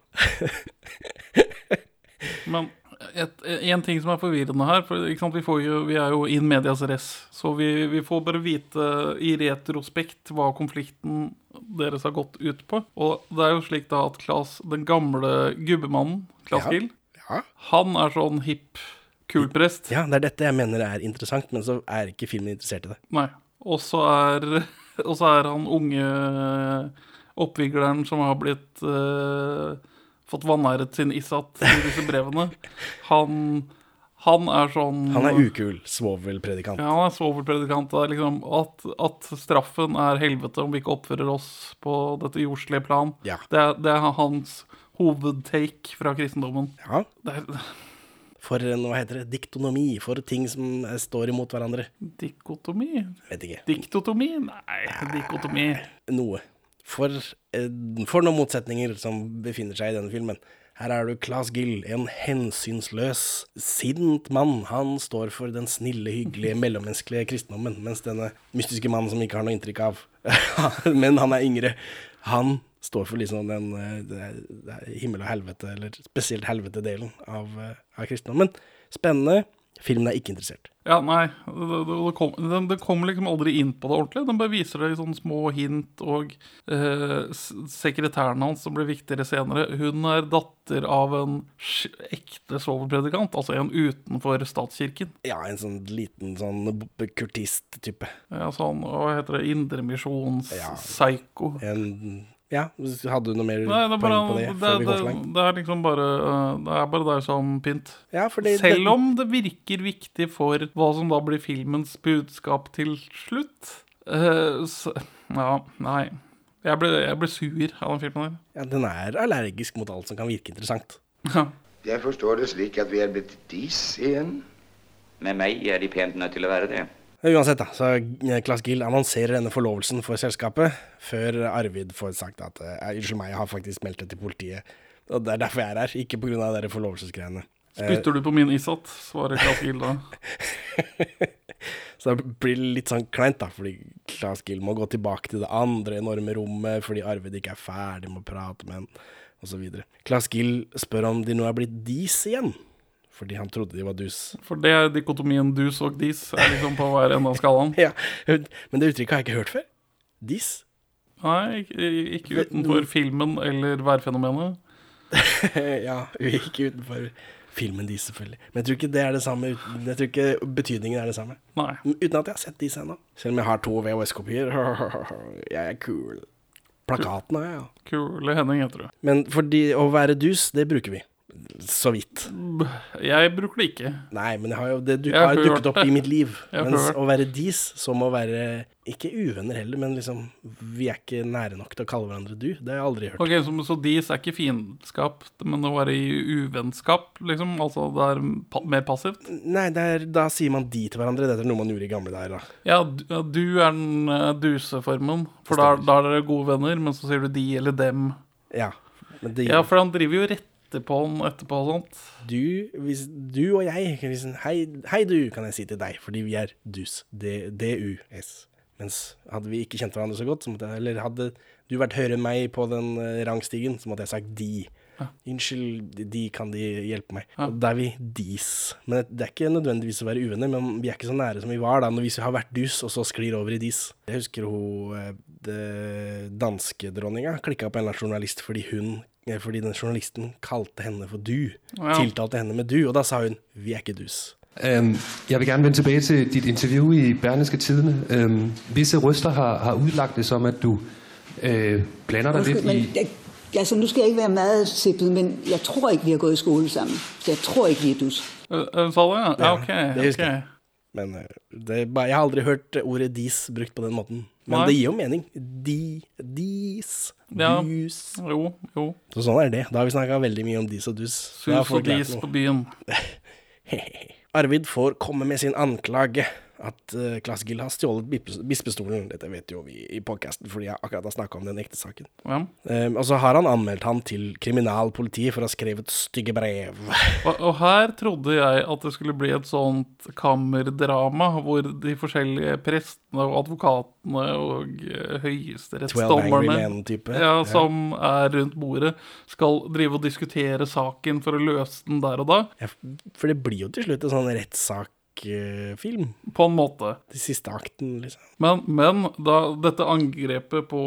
Speaker 2: men et, en ting som er forvirrende her for vi, får jo, vi er jo in medias res, så vi, vi får bare vite i retrospekt hva konflikten deres har gått ut på. Og det er jo slik da at Klas, den gamle gubbemannen, Klas
Speaker 1: Ja.
Speaker 2: Gill,
Speaker 1: Ja.
Speaker 2: han er sånn hipp, kul prest.
Speaker 1: ja, det er dette jeg mener er interessant, men så er ikke filmen interessert i det.
Speaker 2: Nei. Og så er, er han unge oppvigleren som har blitt uh, fått vanæret sin Isat i disse brevene. Han, han er sånn
Speaker 1: Han er ukul svovelpredikant.
Speaker 2: Ja, han er svovelpredikant. Liksom at, at straffen er helvete om vi ikke oppfører oss på dette jordslige plan.
Speaker 1: Ja.
Speaker 2: Det, det er hans hovedtake fra kristendommen.
Speaker 1: Ja.
Speaker 2: Det er
Speaker 1: For en, hva heter det, diktonomi, for ting som eh, står imot hverandre.
Speaker 2: dikotomi?
Speaker 1: Vet ikke.
Speaker 2: Diktotomi? Nei, dikotomi.
Speaker 1: Noe. For, eh, for noen motsetninger som befinner seg i denne filmen. Her er du Claes Gill, en hensynsløs, sint mann. Han står for den snille, hyggelige, mellommenneskelige kristendommen, mens denne mystiske mannen som ikke har noe inntrykk av, men han er yngre, han står for liksom den eh, er- det er himmel og helvete, eller spesielt helvete-delen av, eh, av kristendommen. Spennende. Filmen er ikke interessert.
Speaker 2: Ja, nei, det, det, kom, det, det, kommer liksom aldri inn på det ordentlig. Den bare viser det i sånne små hint, og eh, sekretæren hans, som blir viktigere senere, hun er datter av en ekte svovelpredikant, altså en utenfor statskirken.
Speaker 1: Ja, en sånn liten sånn kurtist-type.
Speaker 2: Ja, sånn, hva heter det,
Speaker 1: Ja.
Speaker 2: indremisjons-psyko.
Speaker 1: En Ja, hadde du noe mer
Speaker 2: Nei, det bare,
Speaker 1: poeng på det?
Speaker 2: det,
Speaker 1: før vi
Speaker 2: det,
Speaker 1: går
Speaker 2: det er liksom bare eh, Det er bare der som pynt.
Speaker 1: Ja,
Speaker 2: Selv om det virker viktig for hva som da blir filmens budskap til slutt. uh, så, ja, nei. Jeg ble, jeg ble sur av den filmen der.
Speaker 1: ja, Den er allergisk mot alt som kan virke interessant.
Speaker 2: Ja.
Speaker 8: Jeg forstår det slik at vi er blitt dis igjen.
Speaker 9: Med meg er de pent nødt til å være det.
Speaker 1: Uansett, da, så eh, Claes Gill annonserer denne forlovelsen for selskapet, før Arvid får sagt at eh, Unnskyld meg, jeg har faktisk meldt det til politiet. Og det er derfor jeg er her, ikke pga. dere forlovelsesgreiene. Eh,
Speaker 2: Spytter du på min Isat? svarer Klaus Gill da.
Speaker 1: Så det blir litt sånn kleint, da, fordi Claes Gill må gå tilbake til det andre enorme rommet fordi Arvid ikke er ferdig med å prate med ham, osv. Claes Gill spør om de nå er blitt dis igjen, fordi han trodde de var dus.
Speaker 2: For det er dikotomien dus og dis, er liksom på hver ende av skalaen.
Speaker 1: Ja, men det uttrykket har jeg ikke hørt før. Dis?
Speaker 2: Nei, ikke, utenfor filmen eller værfenomenet.
Speaker 1: ja, ikke utenfor filmen Dis, selvfølgelig. Men jeg tror ikke det er det samme. Jeg tror ikke betydningen er det samme.
Speaker 2: Nei.
Speaker 1: Uten at jeg har sett Dis ennå. Selv om jeg har to VHS-kopier. Jeg er cool. Plakaten har jeg, ja.
Speaker 2: Kule Henning heter du.
Speaker 1: Men fordi å være dus, det bruker vi. Så vidt.
Speaker 2: Jeg bruker det ikke.
Speaker 1: Nei, men jeg har jo, det du,
Speaker 2: har
Speaker 1: jo dukket opp
Speaker 2: det.
Speaker 1: i mitt liv. Mens å være dis, som å være Ikke uvenner heller, men liksom Vi er ikke nære nok til å kalle hverandre du. Det har jeg aldri hørt.
Speaker 2: Ok, Så, så dis er ikke fiendskap, men å være i uvennskap, liksom? Altså det er pa mer passivt?
Speaker 1: Nei, det er, da sier man de til hverandre. Dette er noe man gjorde i gamle dager, da.
Speaker 2: Ja, du, du er den uh, duseformen, for da, da er dere gode venner, men så sier du de eller dem.
Speaker 1: Ja. Det,
Speaker 2: Ja, for han driver jo rett etterpå etterpå og sånt.
Speaker 1: Du, hvis, du og jeg kan liksom, hei, hei du, kan jeg si til deg, fordi vi er dus. D- D-U-S. Mens hadde vi ikke kjent hverandre så godt, så måtte jeg, eller hadde du vært høyere enn meg på den eh, rangstigen, så måtte jeg sagt de. Unnskyld, de- kan de hjelpe meg. Og da er vi dis. Men det er ikke nødvendigvis å være uvenner, men vi er ikke så nære som vi var da, når vi har vært dus, og så sklir over i dis. Jeg husker hun eh, danske dronninga klikka på en eller annen journalist fordi hun fordi den journalisten kalte henne for du.
Speaker 10: Ja.
Speaker 1: Tiltalte henne med du, og da sa hun 'vi er ikke dus'.
Speaker 10: Um, jeg vil gerne vende tilbake til ditt intervju i Berlingske Tidene. Um, visse røster har, har utlagt det som, at du uh, blander deg
Speaker 11: litt
Speaker 10: i...
Speaker 11: jeg, altså, nu skal jeg ikke være meget sippet, men jeg tror ikke, vi har gått i skole sammen. Så jeg tror ikke, vi er dus.
Speaker 2: Hun Uh, det, ja? Ok.
Speaker 1: det husker
Speaker 2: ok.
Speaker 1: jeg. Men eh, det, jeg har aldri hørt ordet dis brukt på den måten. Men
Speaker 2: Nei.
Speaker 1: det gir jo mening. De, dis,
Speaker 2: Ja.
Speaker 1: dus.
Speaker 2: Jo, jo.
Speaker 1: Så sånn er det. Da har vi snakka veldig mye om dis og dus.
Speaker 2: Sus og dis på byen.
Speaker 1: Arvid får komme med sin anklage. At uh, Klass Gill har stjålet bispestolen. Dette vet jo vi i podkasten, fordi jeg akkurat har snakka om den ekte saken.
Speaker 2: Ja.
Speaker 1: Um, og så har han anmeldt han til kriminalpolitiet for å ha skrevet stygge brev.
Speaker 2: Og, og her trodde jeg at det skulle bli et sånt kammerdrama, hvor de forskjellige prestene og advokatene og eh, høyesterettsdommerne ja,
Speaker 1: Ja.
Speaker 2: som er rundt bordet, skal drive og diskutere saken for å løse den der og da.
Speaker 1: Ja, for det blir jo til slutt en sånn rettssakfilm.
Speaker 2: På en måte.
Speaker 1: De siste akten, liksom.
Speaker 2: Men, men da dette angrepet på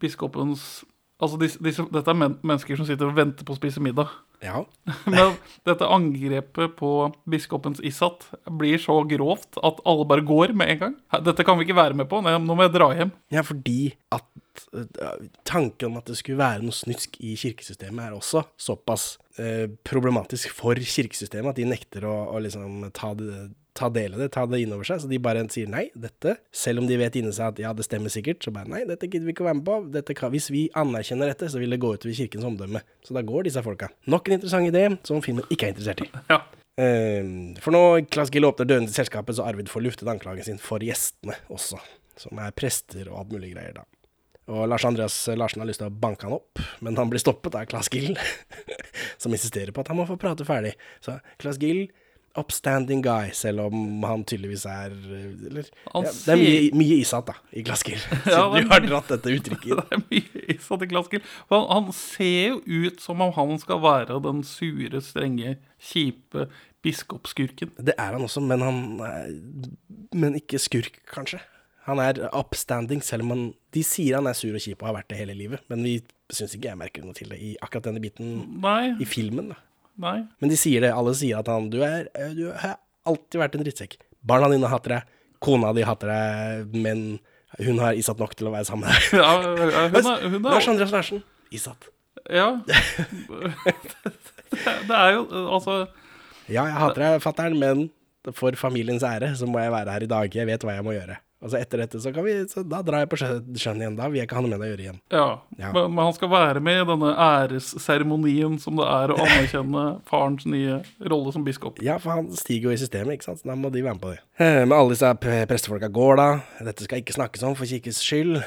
Speaker 2: biskopens Altså, disse, disse, dette er men mennesker som sitter og venter på å spise middag.
Speaker 1: Ja.
Speaker 2: Men dette angrepet på biskopens Issat blir så grovt at alle bare går med en gang. Dette kan vi ikke være med på. Nei, nå må jeg dra hjem.
Speaker 1: Ja, fordi at eh, tanken om at det skulle være noe snusk i kirkesystemet, er også såpass eh, problematisk for kirkesystemet at de nekter å, å liksom ta, det, ta del i det, ta det inn over seg. Så de bare sier nei, dette, selv om de vet inni seg at ja, det stemmer sikkert, så bare nei, dette gidder vi ikke å være med på. Dette hvis vi anerkjenner dette, så vil det gå utover kirkens omdømme. Så da går disse folka. Nok en interessant idé som filmen ikke er interessert i.
Speaker 2: Ja.
Speaker 1: Eh, for nå Klass Gill åpner dørene til selskapet, så Arvid får luftet anklagen sin for gjestene også, som er prester og alt mulig greier, da. Og Lars Andreas Larsen har lyst til å banke han opp, men han blir stoppet av Klass Gill, som insisterer på at han må få prate ferdig. Så Klass Gill, upstanding guy, selv om han tydeligvis er Eller ja, Det er mye, mye ishatt, da, i Glasgow Siden
Speaker 2: Ja,
Speaker 1: du har dratt dette uttrykket.
Speaker 2: Det er mye isatt i Glasgow Han, han ser jo ut som om han skal være den sure, strenge, kjipe biskopskurken.
Speaker 1: Det er han også, men han Men ikke skurk, kanskje. Han er upstanding, selv om han De sier han er sur og kjip og har vært det hele livet, men vi syns ikke jeg merker noe til det i akkurat denne biten
Speaker 2: Nei.
Speaker 1: i filmen. da.
Speaker 2: Nei.
Speaker 1: Men de sier det, alle sier at han Du, er, du har alltid vært en drittsekk. Barna dine hater deg, kona di hater deg, men hun har Isat nok til å være sammen med deg.
Speaker 2: Ja, hun er- hun er-
Speaker 1: Lars Andreas Larsen. Isat.
Speaker 2: Ja. det, det er jo altså
Speaker 1: Ja, jeg hater deg, fatter'n, men for familiens ære så må jeg være her i dag. Jeg vet hva jeg må gjøre. Og så etter dette så kan vi Så da drar jeg på sjø- sjøen igjen. Da vil jeg ikke ha noe med deg å gjøre igjen.
Speaker 2: Ja,
Speaker 1: Ja.
Speaker 2: Men, men han skal være med i denne æresseremonien som det er å anerkjenne farens nye rolle som biskop.
Speaker 1: Ja, for han stiger jo i systemet, ikke sant. Så da må de være med på det. Med Men alle disse prestefolka går da. Dette skal ikke snakkes om for kirkes skyld.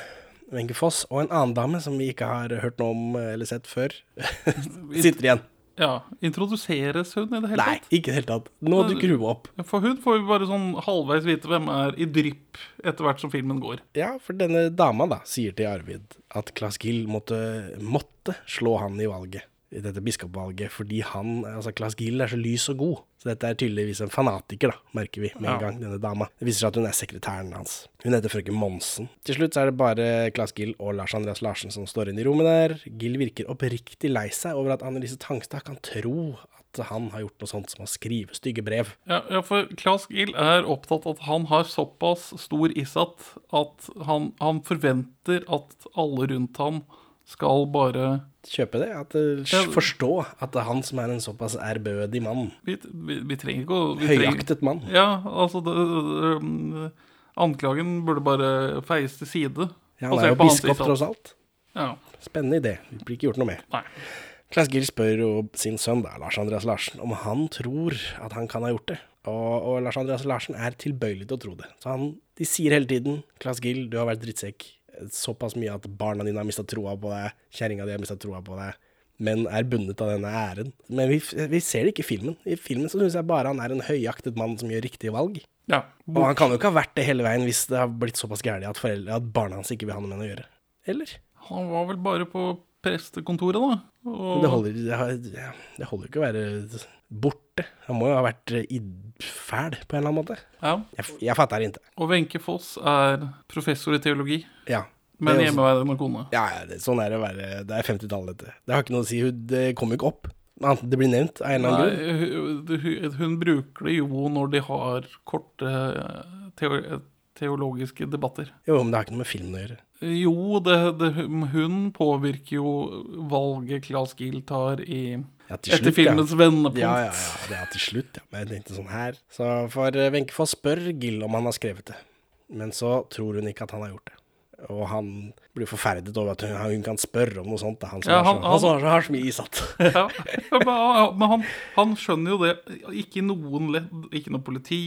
Speaker 1: Wenche Foss og en annen dame som vi ikke har hørt noe om eller sett før, sitter igjen.
Speaker 2: Ja, Introduseres hun i det hele
Speaker 1: Nei,
Speaker 2: tatt?
Speaker 1: ikke i det hele tatt. Nå dukker hun opp.
Speaker 2: For hun får vi bare sånn halvveis vite hvem er i drypp etter hvert som filmen går.
Speaker 1: Ja, for denne dama da sier til Arvid at Klaas Gill måtte, måtte slå han i valget. I dette biskopvalget, fordi han, altså Klaas Gill er så lys og god. Så dette er tydeligvis en fanatiker, da, merker vi med en gang, denne dama. Det viser seg at hun er sekretæren hans. Hun heter frøken Monsen. Til slutt så er det bare Klaas Gill og Lars Andreas Larsen som står inne i rommet der. Gill virker oppriktig lei seg over at Annelise Tangstad kan tro at han har gjort noe sånt som å skrive stygge brev.
Speaker 2: Ja, ja for Claes Gill er opptatt av at han har såpass stor isat at han, han forventer at alle rundt han skal bare
Speaker 1: Kjøpe det? At, uh,
Speaker 2: Ja.
Speaker 1: Forstå at det er han som er en såpass ærbødig mann.
Speaker 2: Vi, vi, vi trenger ikke å vi
Speaker 1: Høyaktet mann.
Speaker 2: Ja, altså det, øhm, Anklagen burde bare feies til side.
Speaker 1: Ja, han er jo biskop, tross alt.
Speaker 2: Ja.
Speaker 1: Spennende idé. Det blir ikke gjort noe med.
Speaker 2: Nei.
Speaker 1: Klaas Gill spør jo sin sønn, da, Lars Andreas Larsen, om han tror at han kan ha gjort det. Og, og Lars Andreas Larsen er tilbøyelig til å tro det. Så han, de sier hele tiden 'Klaas Gill, du har vært drittsekk'. Såpass mye at barna dine har mista troa på deg, kjerringa di har mista troa på deg. men er bundet av denne æren. Men vi, vi ser det ikke i filmen. I filmen så syns jeg bare han er en høyaktet mann som gjør riktige valg.
Speaker 2: Ja,
Speaker 1: Og han kan jo ikke ha vært det hele veien hvis det har blitt såpass gærent at, at barna hans ikke vil ha noe med å gjøre. Eller?
Speaker 2: Han var vel bare på prestekontoret, da. Og
Speaker 1: det holder jo ikke å være borte. Han må jo ha vært eh, fæl på en eller annen måte.
Speaker 2: Ja.
Speaker 1: Jeg, jeg fatter ikke.
Speaker 2: Og Wenche Foss er professor i teologi,
Speaker 1: Ja.
Speaker 2: men
Speaker 1: Det
Speaker 2: hjemmeværende kone.
Speaker 1: Ja, ja, det, sånn er det å være Det er 50-tallet, dette. Det har ikke noe å si. hun- Det kommer ikke opp. Annet enn Det blir nevnt av en eller annen grunn.
Speaker 2: Nei, hun, hun- hun bruker det jo når de har korte teo, teologiske debatter.
Speaker 1: Jo, men det har ikke noe med filmen å gjøre.
Speaker 2: Jo, det, det, hun påvirker jo valget Claes Gill tar i
Speaker 1: Ja, til
Speaker 2: etter
Speaker 1: filmens ja.
Speaker 2: vendepunkt.
Speaker 1: Ja, ja, ja. Det er til slutt, ja. Men jeg tenkte sånn her. Så for eh, Wenche Foss spør Gill om han har skrevet det. Men så tror hun ikke at han har gjort det. Og han blir forferdet over at hun, hun kan spørre om noe sånt. Han som
Speaker 2: Ja,
Speaker 1: har,
Speaker 2: han-
Speaker 1: så, han, som har, så, mye isatt.
Speaker 2: Ja, men han- men han, han skjønner jo det. Ikke i noen ledd, ikke noe politi,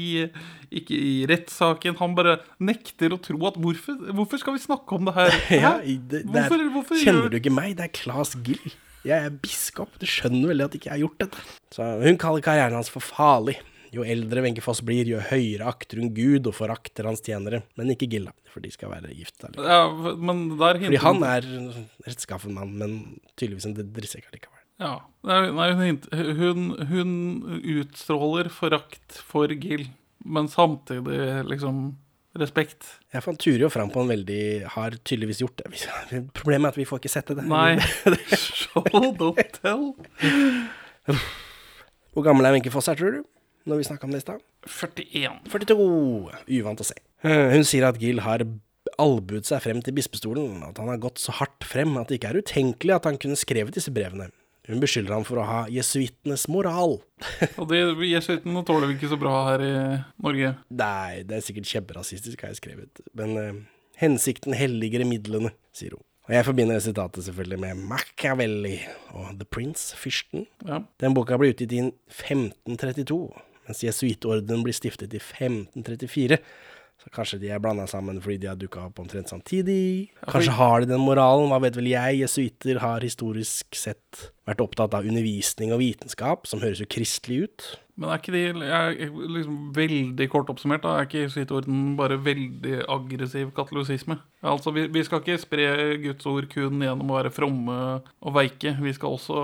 Speaker 2: ikke i rettssaken. Han bare nekter å tro at hvorfor, hvorfor skal vi snakke om det her?
Speaker 1: Ja, det, det er,
Speaker 2: Hvorfor- hvorfor
Speaker 1: kjenner du ikke meg? Det er Claes Gill. Jeg er biskop. Du skjønner vel at ikke jeg har gjort dette. Så hun kaller karrieren hans for farlig. Jo eldre Wenche Foss blir, jo høyere akter hun Gud og forakter hans tjenere. Men ikke Gilla, for de skal være gift.
Speaker 2: Ja, men der
Speaker 1: Fordi han er rettskaffen mann, men tydeligvis en drittsekk likevel.
Speaker 2: Ja. Nei, hun, hun, hun utstråler forakt for Gill, men samtidig liksom respekt.
Speaker 1: Ja, for han turer jo fram på en veldig Har tydeligvis gjort det. Problemet er at vi får ikke sett det.
Speaker 2: Nei. Show, don't tell.
Speaker 1: Hvor gammel er Wenche Foss her, tror du? Når vi snakka om det i stad?
Speaker 2: 41.
Speaker 1: 42. Uvant å se. Hun sier at Gill har albuet seg frem til bispestolen, at han har gått så hardt frem at det ikke er utenkelig at han kunne skrevet disse brevene. Hun beskylder ham for å ha jesuittenes moral.
Speaker 2: Og det jesuittene tåler vi ikke så bra her i Norge.
Speaker 1: Nei, det er sikkert kjemperasistisk, har jeg skrevet. Men eh, hensikten helliger midlene, sier hun. Og jeg forbinder sitatet selvfølgelig med Machiavelli og The Prince, fyrsten.
Speaker 2: Ja.
Speaker 1: Den boka ble utgitt i 1532, mens jesuittordenen blir stiftet i 1534. Så kanskje de er blanda sammen fordi de har dukka opp omtrent samtidig. Kanskje har de den moralen, hva vet vel jeg. Jesuitter har historisk sett vært opptatt av undervisning og vitenskap, som høres jo kristelig ut.
Speaker 2: Men er ikke de jeg, liksom veldig kort oppsummert, da, er ikke jesuittorden bare veldig aggressiv katolisisme? Altså, vi, vi skal ikke spre Guds ord kun gjennom å være fromme og veike. Vi skal også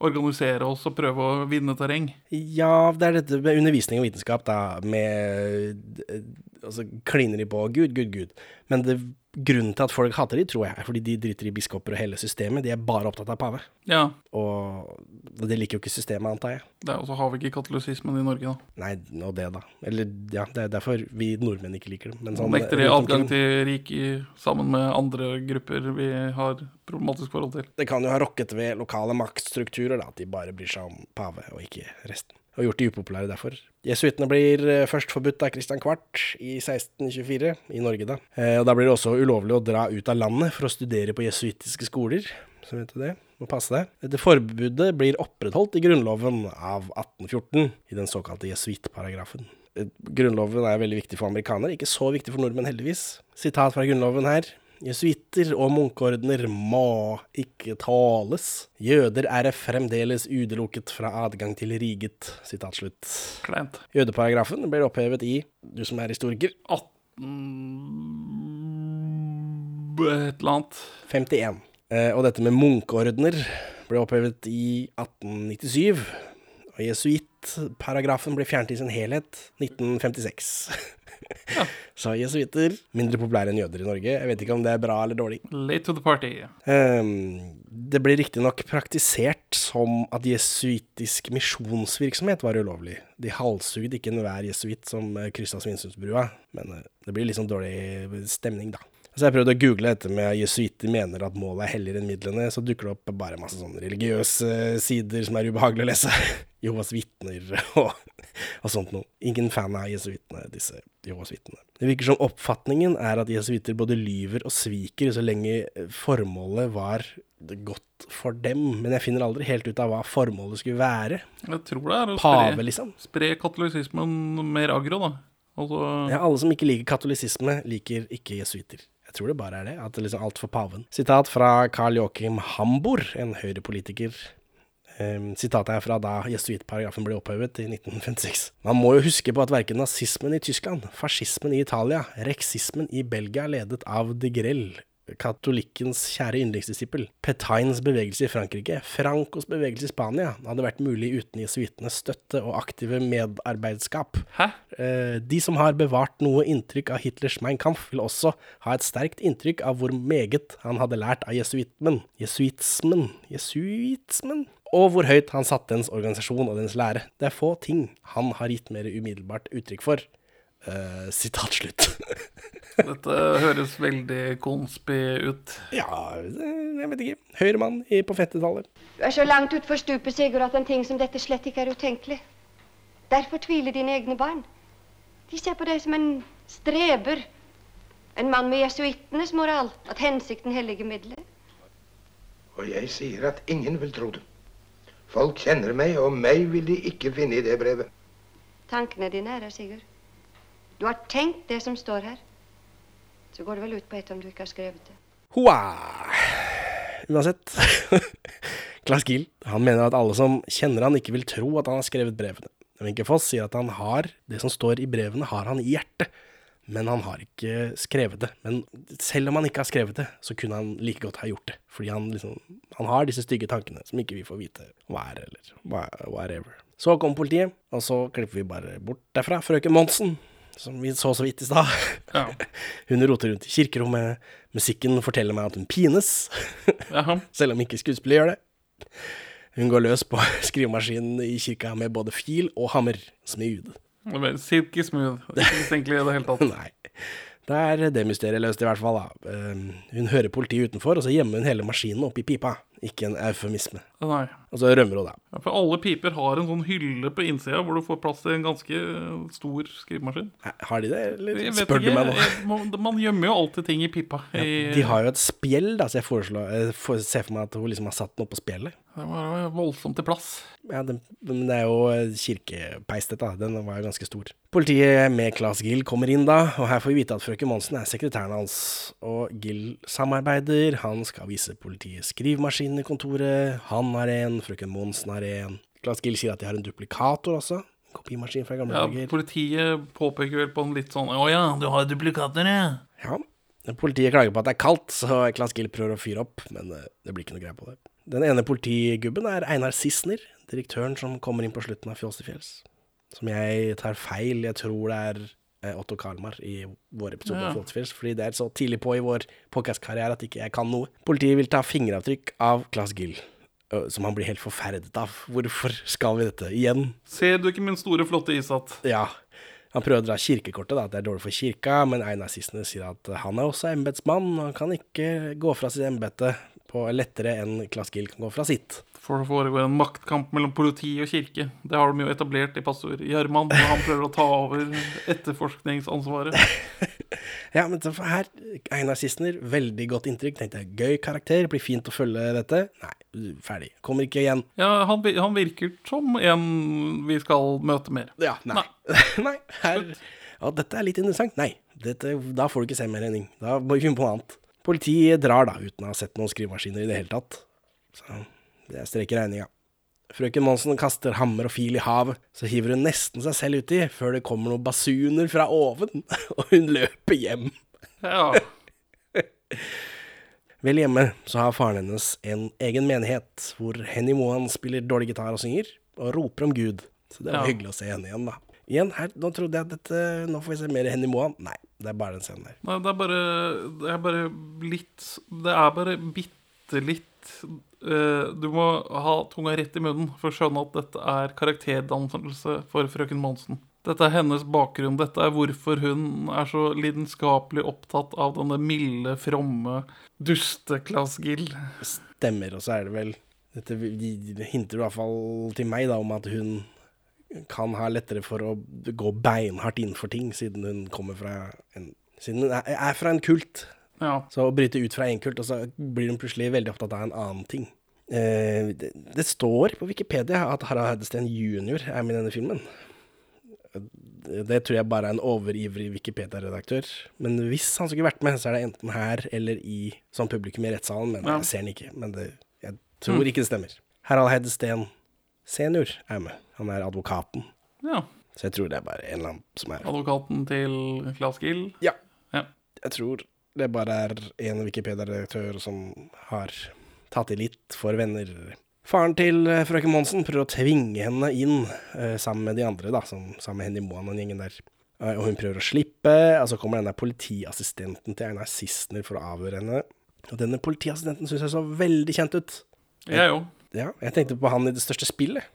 Speaker 2: organisere oss og prøve å vinne terreng.
Speaker 1: Ja, det er dette med undervisning og vitenskap, da, med eh, Altså kliner de på Gud, Gud, Gud. Men det, grunnen til at folk hater de, tror jeg, er fordi de driter i biskoper og hele systemet. De er bare opptatt av pave.
Speaker 2: Ja.
Speaker 1: Og det liker jo ikke systemet, antar jeg.
Speaker 2: Og så har vi ikke katolisismen i Norge, da.
Speaker 1: Nei, og det, da. Eller ja, det er derfor vi nordmenn ikke liker dem. Men sånn,
Speaker 2: nekter de adgang til riket sammen med andre grupper vi har problematisk forhold til.
Speaker 1: Det kan jo ha rokket ved lokale maktstrukturer, da, at de bare bryr seg om pave og ikke resten. Og gjort de upopulære derfor. Jesuittene blir eh, først forbudt av Christian Kvart i 1624, i Norge da. Eh, og da blir det også ulovlig å dra ut av landet for å studere på jesuittiske skoler. Så vet du det. Må passe deg. Dette forbudet blir opprettholdt i Grunnloven av 1814, i den såkalte jesuittparagrafen. Eh, Grunnloven er veldig viktig for amerikanere, ikke så viktig for nordmenn, heldigvis. Sitat fra Grunnloven her. Jesuitter og munkeordener må ikke tales. Jøder er fremdeles utelukket fra adgang til riget. Sitat slutt.
Speaker 2: Kleint.
Speaker 1: Jødeparagrafen blir opphevet i, du som er historiker,
Speaker 2: 18 Et eller annet.
Speaker 1: 51. Eh, og dette med munkeordener ble opphevet i 1897. Og jesuittparagrafen ble fjernet i sin helhet 1956. Så jesuitter mindre populære enn jøder i Norge. Jeg vet ikke om det er bra eller dårlig.
Speaker 2: Late to the party.
Speaker 1: Um, det ble riktignok praktisert som at jesuittisk misjonsvirksomhet var ulovlig. De halshugde ikke enhver jesuitt som eh, kryssa Svinesundsbrua, men eh, det blir litt sånn dårlig stemning, da. Så jeg prøvde å google dette med jesuitter mener at målet er helligere enn midlene, så dukker det opp bare masse sånne religiøse sider som er ubehagelige å lese. Jehovas vitner og, og sånt noe. Ingen fan av jesuittene, disse Jehovas vitnene. Det virker som oppfatningen er at jesuitter både lyver og sviker så lenge formålet var godt for dem, men jeg finner aldri helt ut av hva formålet skulle være.
Speaker 2: Jeg tror det er å
Speaker 1: Pave,
Speaker 2: spre,
Speaker 1: liksom.
Speaker 2: spre katolisismen mer aggro, da. Altså,
Speaker 1: Ja, alle som ikke liker katolisisme, liker ikke jesuitter. Jeg tror det bare er det. At det liksom alt for paven. Sitat fra Carl Joachim Hambor, en høyrepolitiker. Um, sitatet er fra da jesuittparagrafen ble opphevet i 1956. Man må jo huske på at verken nazismen i Tyskland, fascismen i Italia, reksismen i Belgia ledet av de Grelle, katolikkens kjære yndlingsdisippel, Petains bevegelse i Frankrike, Francos bevegelse i Spania hadde vært mulig uten jesuittenes støtte og aktive medarbeidskap.
Speaker 2: Hæ?
Speaker 1: Eh, de som har bevart noe inntrykk av Hitlers Mein Kampf, vil også ha et sterkt inntrykk av hvor meget han hadde lært av jesuitmen, jesuitsmen, jesuitsmen, og hvor høyt han satte dens organisasjon og dens lære. Det er få ting han har gitt mer umiddelbart uttrykk for. Eh, sitat slutt.
Speaker 2: Dette høres veldig konspi ut.
Speaker 1: Ja, jeg vet ikke. Høyremann i- på 50-tallet.
Speaker 12: Du er så langt utfor stupet, Sigurd, at en ting som dette slett ikke er utenkelig. Derfor tviler dine egne barn. De ser på deg som en streber. En mann med jesuittenes moral. At hensikten helliger middelet.
Speaker 8: Og jeg sier at ingen vil tro det. Folk kjenner meg, og meg vil de ikke finne i det brevet.
Speaker 12: Tankene dine er her, Sigurd. Du har tenkt det som står her. Så går det vel ut på ett om du ikke har skrevet det.
Speaker 1: Hoa! Uansett. Klaus Gill han mener at alle som kjenner han, ikke vil tro at han har skrevet brevene. Wenche Foss sier at han har det som står i brevene, har han i hjertet. Men han har ikke skrevet det. Men selv om han ikke har skrevet det, så kunne han like godt ha gjort det. Fordi han liksom Han har disse stygge tankene som ikke vi får vite hva er, eller whatever. Så kom politiet, og så klipper vi bare bort derfra. Frøken Monsen, som vi så så vidt i stad. Hun roter rundt i kirkerommet. Musikken forteller meg at hun pines. Selv om ikke skuespillet gjør det. Hun går løs på skrivemaskinen i kirka med både fil og hammer. Smooth.
Speaker 2: Det bare Silky smooth. Ikke mistenkelig i det hele tatt.
Speaker 1: Nei. Da er det mysteriet løst, i hvert fall. da. Um, hun hører politiet utenfor, og så gjemmer hun hele maskinen oppi pipa. Ikke en eufemisme.
Speaker 2: Nei.
Speaker 1: Og så rømmer hun, da.
Speaker 2: Ja, For alle piper har en sånn hylle på innsida hvor du får plass til en ganske stor skrivemaskin.
Speaker 1: Har de det, eller spør du meg nå?
Speaker 2: Man, man gjemmer jo alltid ting i pipa. I,
Speaker 1: De har jo et spjeld, da, så jeg foreslår, jeg ser for meg at hun liksom har satt den oppå spjeldet.
Speaker 2: Det var voldsomt til plass.
Speaker 1: Ja, den, men det er jo kirkepeis, dette. Den var jo ganske stor. Politiet med Claes Gill kommer inn da, og her får vi vite at frøken Monsen er sekretæren hans. Og Gill samarbeider, han skal vise politiet skrivemaskinen i kontoret. Han har en, frøken Monsen har en. Claes Gill sier at de har en duplikator også. En kopimaskin fra gamle
Speaker 2: Ja,
Speaker 1: dager.
Speaker 2: politiet påpeker vel på en litt sånn Å ja, du har duplikater, ja.
Speaker 1: Ja. Politiet klager på at det er kaldt, så Claes Gill prøver å fyre opp, men eh, det blir ikke noe greie på det. Den ene politigubben er Einar Sissener, direktøren som kommer inn på slutten av Fjols til fjells. Som jeg tar feil, jeg tror det er eh, Otto Kalmar i vår episode
Speaker 2: Ja.
Speaker 1: av til fordi det er så tidlig på i vår podcastkarriere at ikke jeg kan noe. Politiet vil ta fingeravtrykk av Claes Gill, som han blir helt forferdet av. Hvorfor skal vi dette igjen?
Speaker 2: Ser du ikke min store, flotte isatt?
Speaker 1: Ja. Han prøver å dra kirkekortet, da, at det er dårlig for kirka, men en av Sissener sier at han er også embetsmann, og han kan ikke gå fra sitt embete lettere enn Klass Gill kan gå fra sitt.
Speaker 2: For det foregår en maktkamp mellom politi og kirke. Det har de jo etablert i pastor Gjerman, og han prøver å ta over etterforskningsansvaret.
Speaker 1: Ja, men så her, Einar Sissener, veldig godt inntrykk. Tenkte jeg, gøy karakter, blir fint å følge dette. Nei, ferdig. Kommer ikke igjen.
Speaker 2: Ja, han, han virker som en vi skal møte mer.
Speaker 1: Ja, nei. Nei, her Ja, dette er litt interessant. Nei, dette, da får du ikke se mer Henning. Da må vi finne på noe annet. Politiet drar da, uten å ha sett noen skrivemaskiner i det hele tatt. Så det streker regninga. Frøken Monsen kaster hammer og fil i havet, så hiver hun nesten seg selv uti, før det kommer noen basuner fra oven, og hun løper hjem.
Speaker 2: Ja.
Speaker 1: Vel hjemme så har faren hennes en egen menighet, hvor Henny Mohan spiller dårlig gitar og synger, og roper om Gud. Så det var
Speaker 2: Ja.
Speaker 1: hyggelig å se henne igjen, da. Igjen, her, nå trodde jeg at dette, nå får vi se mer Henny Mohan. Nei, det er bare den scenen der.
Speaker 2: Nei, det er bare Det er bare litt Det er bare bitte litt Du må ha tunga rett i munnen for å skjønne at dette er karakterdannelse for frøken Monsen. Dette er hennes bakgrunn. Dette er hvorfor hun er så lidenskapelig opptatt av denne milde, fromme duste-Claes Gill.
Speaker 1: Stemmer, og så er det vel Dette hinter i hvert fall til meg da om at hun kan ha lettere for å gå beinhardt inn for ting, siden hun kommer fra en Siden hun er fra en kult.
Speaker 2: Ja.
Speaker 1: Så å bryte ut fra kult, og så blir hun plutselig veldig opptatt av en annen ting. Eh, det, det står på Wikipedia at Harald Heidesteen jr. er med i denne filmen. det tror jeg bare er en overivrig Wikipedia-redaktør. Men hvis han skulle vært med, så er det enten her eller i som publikum i rettssalen. Men
Speaker 2: Ja.
Speaker 1: jeg ser han ikke. Men det, jeg tror
Speaker 2: Mm.
Speaker 1: ikke det stemmer. Harald Heidesteen senior er med. Han er advokaten.
Speaker 2: Ja.
Speaker 1: Så jeg tror det er bare en eller annen som er
Speaker 2: Advokaten til Claes Gill.
Speaker 1: Ja.
Speaker 2: Ja.
Speaker 1: Jeg tror det bare er en Wikipedia-redaktør som har tatt i litt for venner. Faren til eh, frøken Monsen prøver å tvinge henne inn eh, sammen med de andre, da, som, sammen med Henny Moan og gjengen der. Eh, og hun prøver å slippe, og så kommer denne politiassistenten til Einar Sissener for å avhøre henne. Og denne politiassistenten syns jeg så veldig kjent ut.
Speaker 2: Jeg òg.
Speaker 1: Ja, jeg tenkte på han i Det største spillet.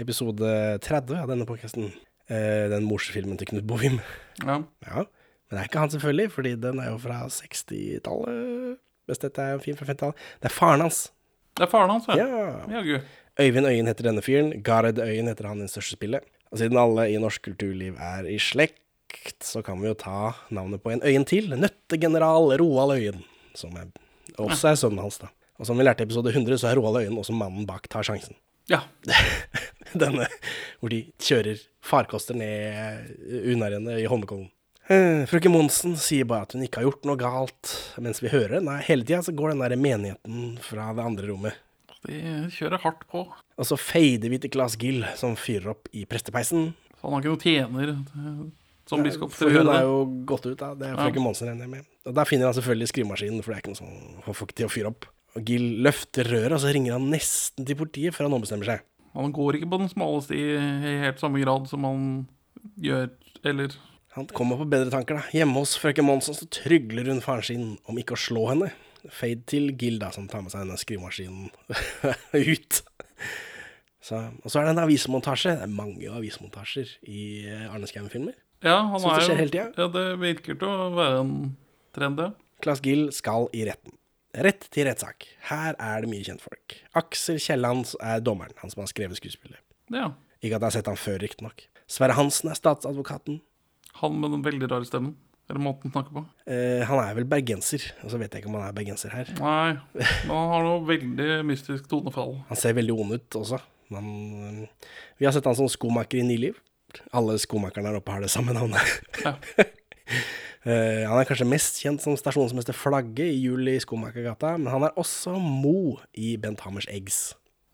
Speaker 1: Episode 30 av denne podkasten. Eh, den morsfilmen til Knut Bovim.
Speaker 2: Ja.
Speaker 1: Ja, Men det er ikke han, selvfølgelig, fordi den er jo fra 60-tallet. Hvis dette er en film fra 50-tallet. Det er faren hans.
Speaker 2: Det er faren hans, ja.
Speaker 1: Ja.
Speaker 2: ja
Speaker 1: Øyvind Øyen heter denne fyren. Gard Øyen heter han i det største spillet. Og siden alle i norsk kulturliv er i slekt, så kan vi jo ta navnet på en Øyen til. Nøttegeneral Roald Øyen, som er, også er sønnen hans, da. Og som vi lærte i episode 100, så er Roald Øyen også mannen bak Tar sjansen.
Speaker 2: Ja.
Speaker 1: Denne hvor de kjører farkoster ned unnarennet i Holmenkollen. Eh, Frøken Monsen sier bare at hun ikke har gjort noe galt, mens vi hører Nei, hele tida så går den der menigheten fra det andre rommet.
Speaker 2: De kjører hardt på.
Speaker 1: Og så fader vi til Claes Gill, som fyrer opp i prestepeisen.
Speaker 2: Så han har ikke noen tjener eh, som biskop
Speaker 1: For hun er jo gått ut, da. Det er
Speaker 2: Ja.
Speaker 1: Monsen regner jeg med. Og der finner han selvfølgelig skrivemaskinen, for det er ikke noe som får folk til å fyre opp. Og Gill løfter røret, og så ringer han nesten til politiet før han ombestemmer seg.
Speaker 2: Han går ikke på den smale sti i helt samme grad som han gjør Eller
Speaker 1: Han kommer på bedre tanker, da. Hjemme hos frøken Monsen så trygler hun faren sin om ikke å slå henne. Fade til Gilda, som tar med seg denne skrivemaskinen ut. Så, og så er det en avismontasje. Det er mange avismontasjer i eh, Arne Skouen-filmer.
Speaker 2: Ja, han er
Speaker 1: det skjer hele.
Speaker 2: Ja, det virker til å være en trend, det.
Speaker 1: Claes Gill skal i retten. Rett til rettssak. Her er det mye kjentfolk. Aksel Kielland er dommeren, han som har skrevet skuespillet.
Speaker 2: Ja.
Speaker 1: Ikke at jeg har sett han før, riktignok. Sverre Hansen er statsadvokaten.
Speaker 2: Han med den veldig rare stemmen. Eller måten han snakker på.
Speaker 1: Eh, han er vel bergenser, og så vet jeg ikke om han er bergenser her.
Speaker 2: Nei, men han har noe veldig mystisk tonefall.
Speaker 1: Han ser veldig ond ut også. Men, eh, vi har sett han som skomaker i Nyliv. Alle skomakerne her oppe har det samme navnet.
Speaker 2: Ja.
Speaker 1: Eh, han er kanskje mest kjent som stasjonsmester Flagge i Jul i Skomakergata, men han er også Mo i Bent Hammers Eggs.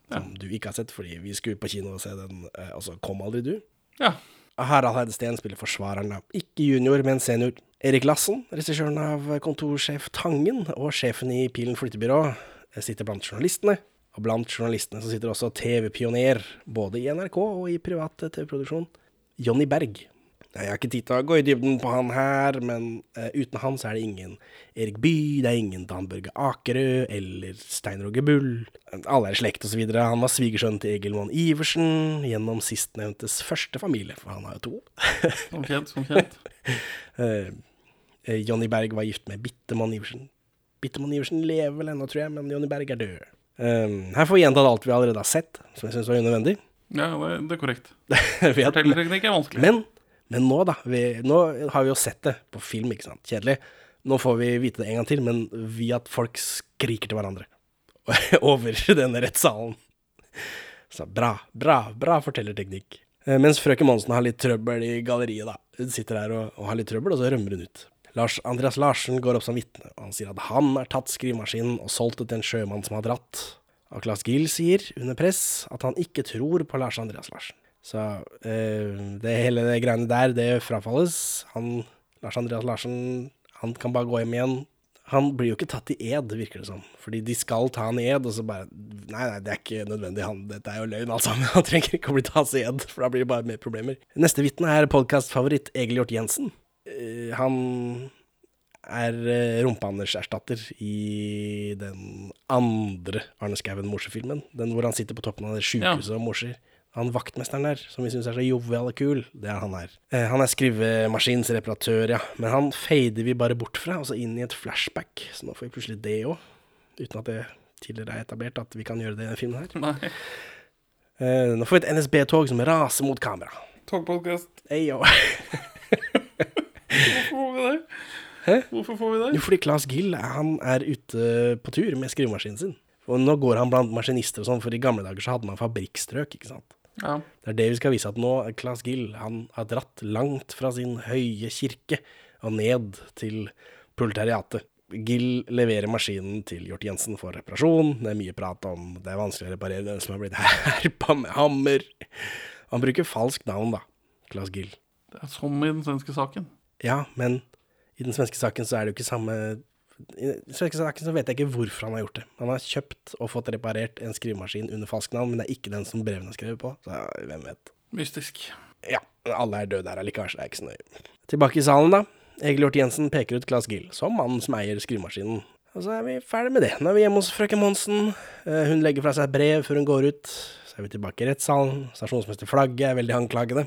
Speaker 1: Som du ikke har sett, fordi vi skulle på kino og se den, eh, og så kom aldri du.
Speaker 2: Ja.
Speaker 1: Harald Heidesteen spiller forsvareren. Ikke junior, men senior. Erik Lassen, regissøren av kontorsjef Tangen og sjefen i Pilen flyttebyrå, eh, sitter blant journalistene. Og blant journalistene så sitter også TV-pioner, både i NRK og i privat TV-produksjon, Jonny Berg. Jeg har ikke tid til å gå i dybden på han her, men uh, uten han så er det ingen Erik Bye, det er ingen Dan Børge Akerø eller Stein Roger Bull. Alle er i slekt osv. Han var svigersønn til Egil Monn Iversen gjennom sistnevntes første familie, for han har jo to.
Speaker 2: Som kjent, som kjent.
Speaker 1: Eh, Jonny Berg var gift med Bittemann Iversen. Bittemann Iversen lever vel ennå, tror jeg, men Jonny Berg er død. Um, her får vi gjentatt alt vi allerede har sett, som jeg syns var unødvendig.
Speaker 2: Ja, det, det er korrekt. Fortellerteknikk er vanskelig.
Speaker 1: Men, men nå, da. Vi, nå har vi jo sett det på film, ikke sant. Kjedelig. Nå får vi vite det en gang til, men via at folk skriker til hverandre over denne rettssalen. Så bra, bra, bra fortellerteknikk. Eh, Mens frøken Monsen har litt trøbbel i galleriet, da. Hun sitter her og, og har litt trøbbel, og så rømmer hun ut. Lars Andreas Larsen går opp som vitne, og han sier at han har tatt skrivemaskinen og solgt det til en sjømann som har dratt. Og Claes Gill sier, under press, at han ikke tror på Lars Andreas Larsen. Så eh, det hele det greiene der, det frafalles. Han, Lars Andreas Larsen, han kan bare gå hjem igjen. Han blir jo ikke tatt i ed, virker det som. Fordi de skal ta han i ed, og så bare Nei, nei, det er ikke nødvendig. Han, dette er jo løgn, alt sammen. Han trenger ikke å bli tatt i ed, for da blir det bare mer problemer. Neste vitne er podkastfavoritt Egil Hjort Jensen. Eh, han er uh, Rumpe-Anders erstatter i den andre Arne Skouen-morsefilmen. Den hvor han sitter på toppen av det sjukehuset og morser. Han vaktmesteren der, som vi syns er så jovial og kul, det er han her. Eh, han er skrivemaskinsreparatør, ja. Men han fader vi bare bort fra, og så inn i et flashback. Så nå får vi plutselig det òg. Uten at det tidligere er etablert at vi kan gjøre det i denne filmen her.
Speaker 2: Nei.
Speaker 1: Eh, nå får vi et NSB-tog som raser mot kamera.
Speaker 2: Togpodkast.
Speaker 1: Ayo.
Speaker 2: Hvorfor får vi det?
Speaker 1: Hæ?
Speaker 2: Hvorfor får vi det?
Speaker 1: Jo, fordi Claes Gill han er ute på tur med skrivemaskinen sin. Og nå går han blant maskinister og sånn, for i gamle dager så hadde man fabrikkstrøk, ikke sant.
Speaker 2: Ja.
Speaker 1: Det er det vi skal vise at nå Claes Gill han har dratt langt fra sin høye kirke og ned til proletariatet. Gill leverer maskinen til Hjort Jensen for reparasjon. Det er mye prat om det er vanskelig å reparere den som har blitt herpa med hammer. Han bruker falskt navn, da. Claes Gill.
Speaker 2: Det er som i den svenske saken.
Speaker 1: Ja, men i den svenske saken så er det jo ikke samme Så vet jeg ikke hvorfor han har gjort det. Han har kjøpt og fått reparert en skrivemaskin under falskt navn, men det er ikke den som brevene er skrevet på, så hvem vet.
Speaker 2: Mystisk.
Speaker 1: Ja, alle er døde her allikevel, så det er ikke så nøye. Tilbake i salen, da. Egil Hjort Jensen peker ut Claes Gill som mannen som eier skrivemaskinen. Og så er vi ferdig med det. Nå er vi hjemme hos frøken Monsen. Eh, Hun legger fra seg et brev før hun går ut. Så er vi tilbake i rettssalen. Stasjonsmester Flagge er veldig anklagende.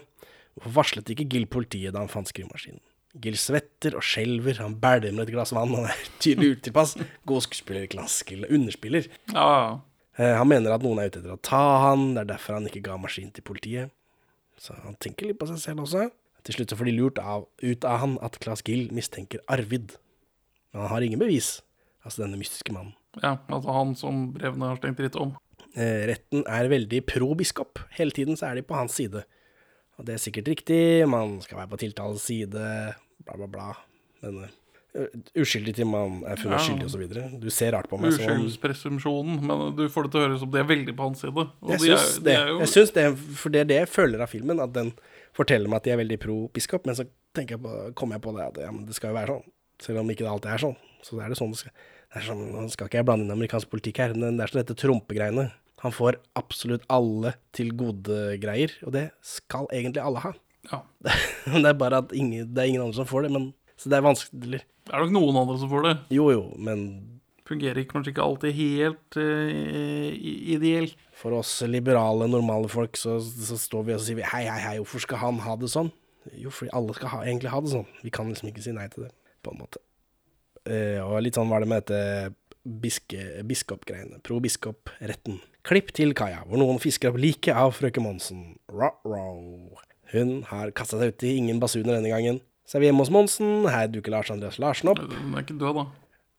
Speaker 1: Hvorfor varslet ikke Gill politiet da han fant skrivemaskinen? Gill svetter og skjelver, han bæljer med et glass vann, han er tydelig utilpass. God skuespiller, Gill, underspiller.
Speaker 2: Ja,
Speaker 1: Eh, Han mener at noen er ute etter å ta han, det er derfor han ikke ga maskin til politiet. Så han tenker litt på seg selv også. Til slutt så får de lurt av, ut av han at Claes Gill mistenker Arvid. Men han har ingen bevis, altså denne mystiske mannen.
Speaker 2: ja, altså han som brevene har stengt dritt om.
Speaker 1: Eh, retten er veldig pro biskop. Hele tiden så er de på hans side. Og det er sikkert riktig, man skal være på tiltalens side, bla, bla, bla. Men eh, uskyldig til man er funnet
Speaker 2: Ja.
Speaker 1: skyldig, osv. Du ser rart på meg
Speaker 2: Uskyldspresumpsjonen, men du får det til å høres som de er veldig på hans side. Og
Speaker 1: Jeg
Speaker 2: de er-
Speaker 1: syns
Speaker 2: de
Speaker 1: det.
Speaker 2: er jo-
Speaker 1: Jeg syns det, for det er det jeg føler av filmen, at den forteller meg at de er veldig pro biskop, men så tenker jeg på, kommer jeg på det at ja, men det skal jo være sånn. Selv om ikke det alltid er sånn. Så er det sånn det skal det er sånn, Nå skal ikke jeg blande inn amerikansk politikk her, men det er sånn dette trompegreiene. Han får absolutt alle til gode greier, og det skal egentlig alle ha.
Speaker 2: Ja.
Speaker 1: det er bare at ingen, det er ingen andre som får det, men Så det er vanskelig.
Speaker 2: Det er nok noen andre som får det.
Speaker 1: Jo, jo, men
Speaker 2: Fungerer kanskje ikke alltid helt uh, ideelt.
Speaker 1: For oss liberale, normale folk, så, så står vi og sier vi hei, hei, hei, hvorfor skal han ha det sånn? Jo, fordi alle skal ha, egentlig ha det sånn. Vi kan liksom ikke si nei til det, på en måte. Uh, og litt sånn var det med dette biske, biskopgreiene. Pro biskop-retten. Klipp til kaia, hvor noen fisker opp liket av frøken Monsen. Ra-ro. Hun har kasta seg uti, ingen basuner denne gangen. Så er vi hjemme hos Monsen, her dukker Lars Andreas Larsen opp.
Speaker 2: Hun er ikke død, da.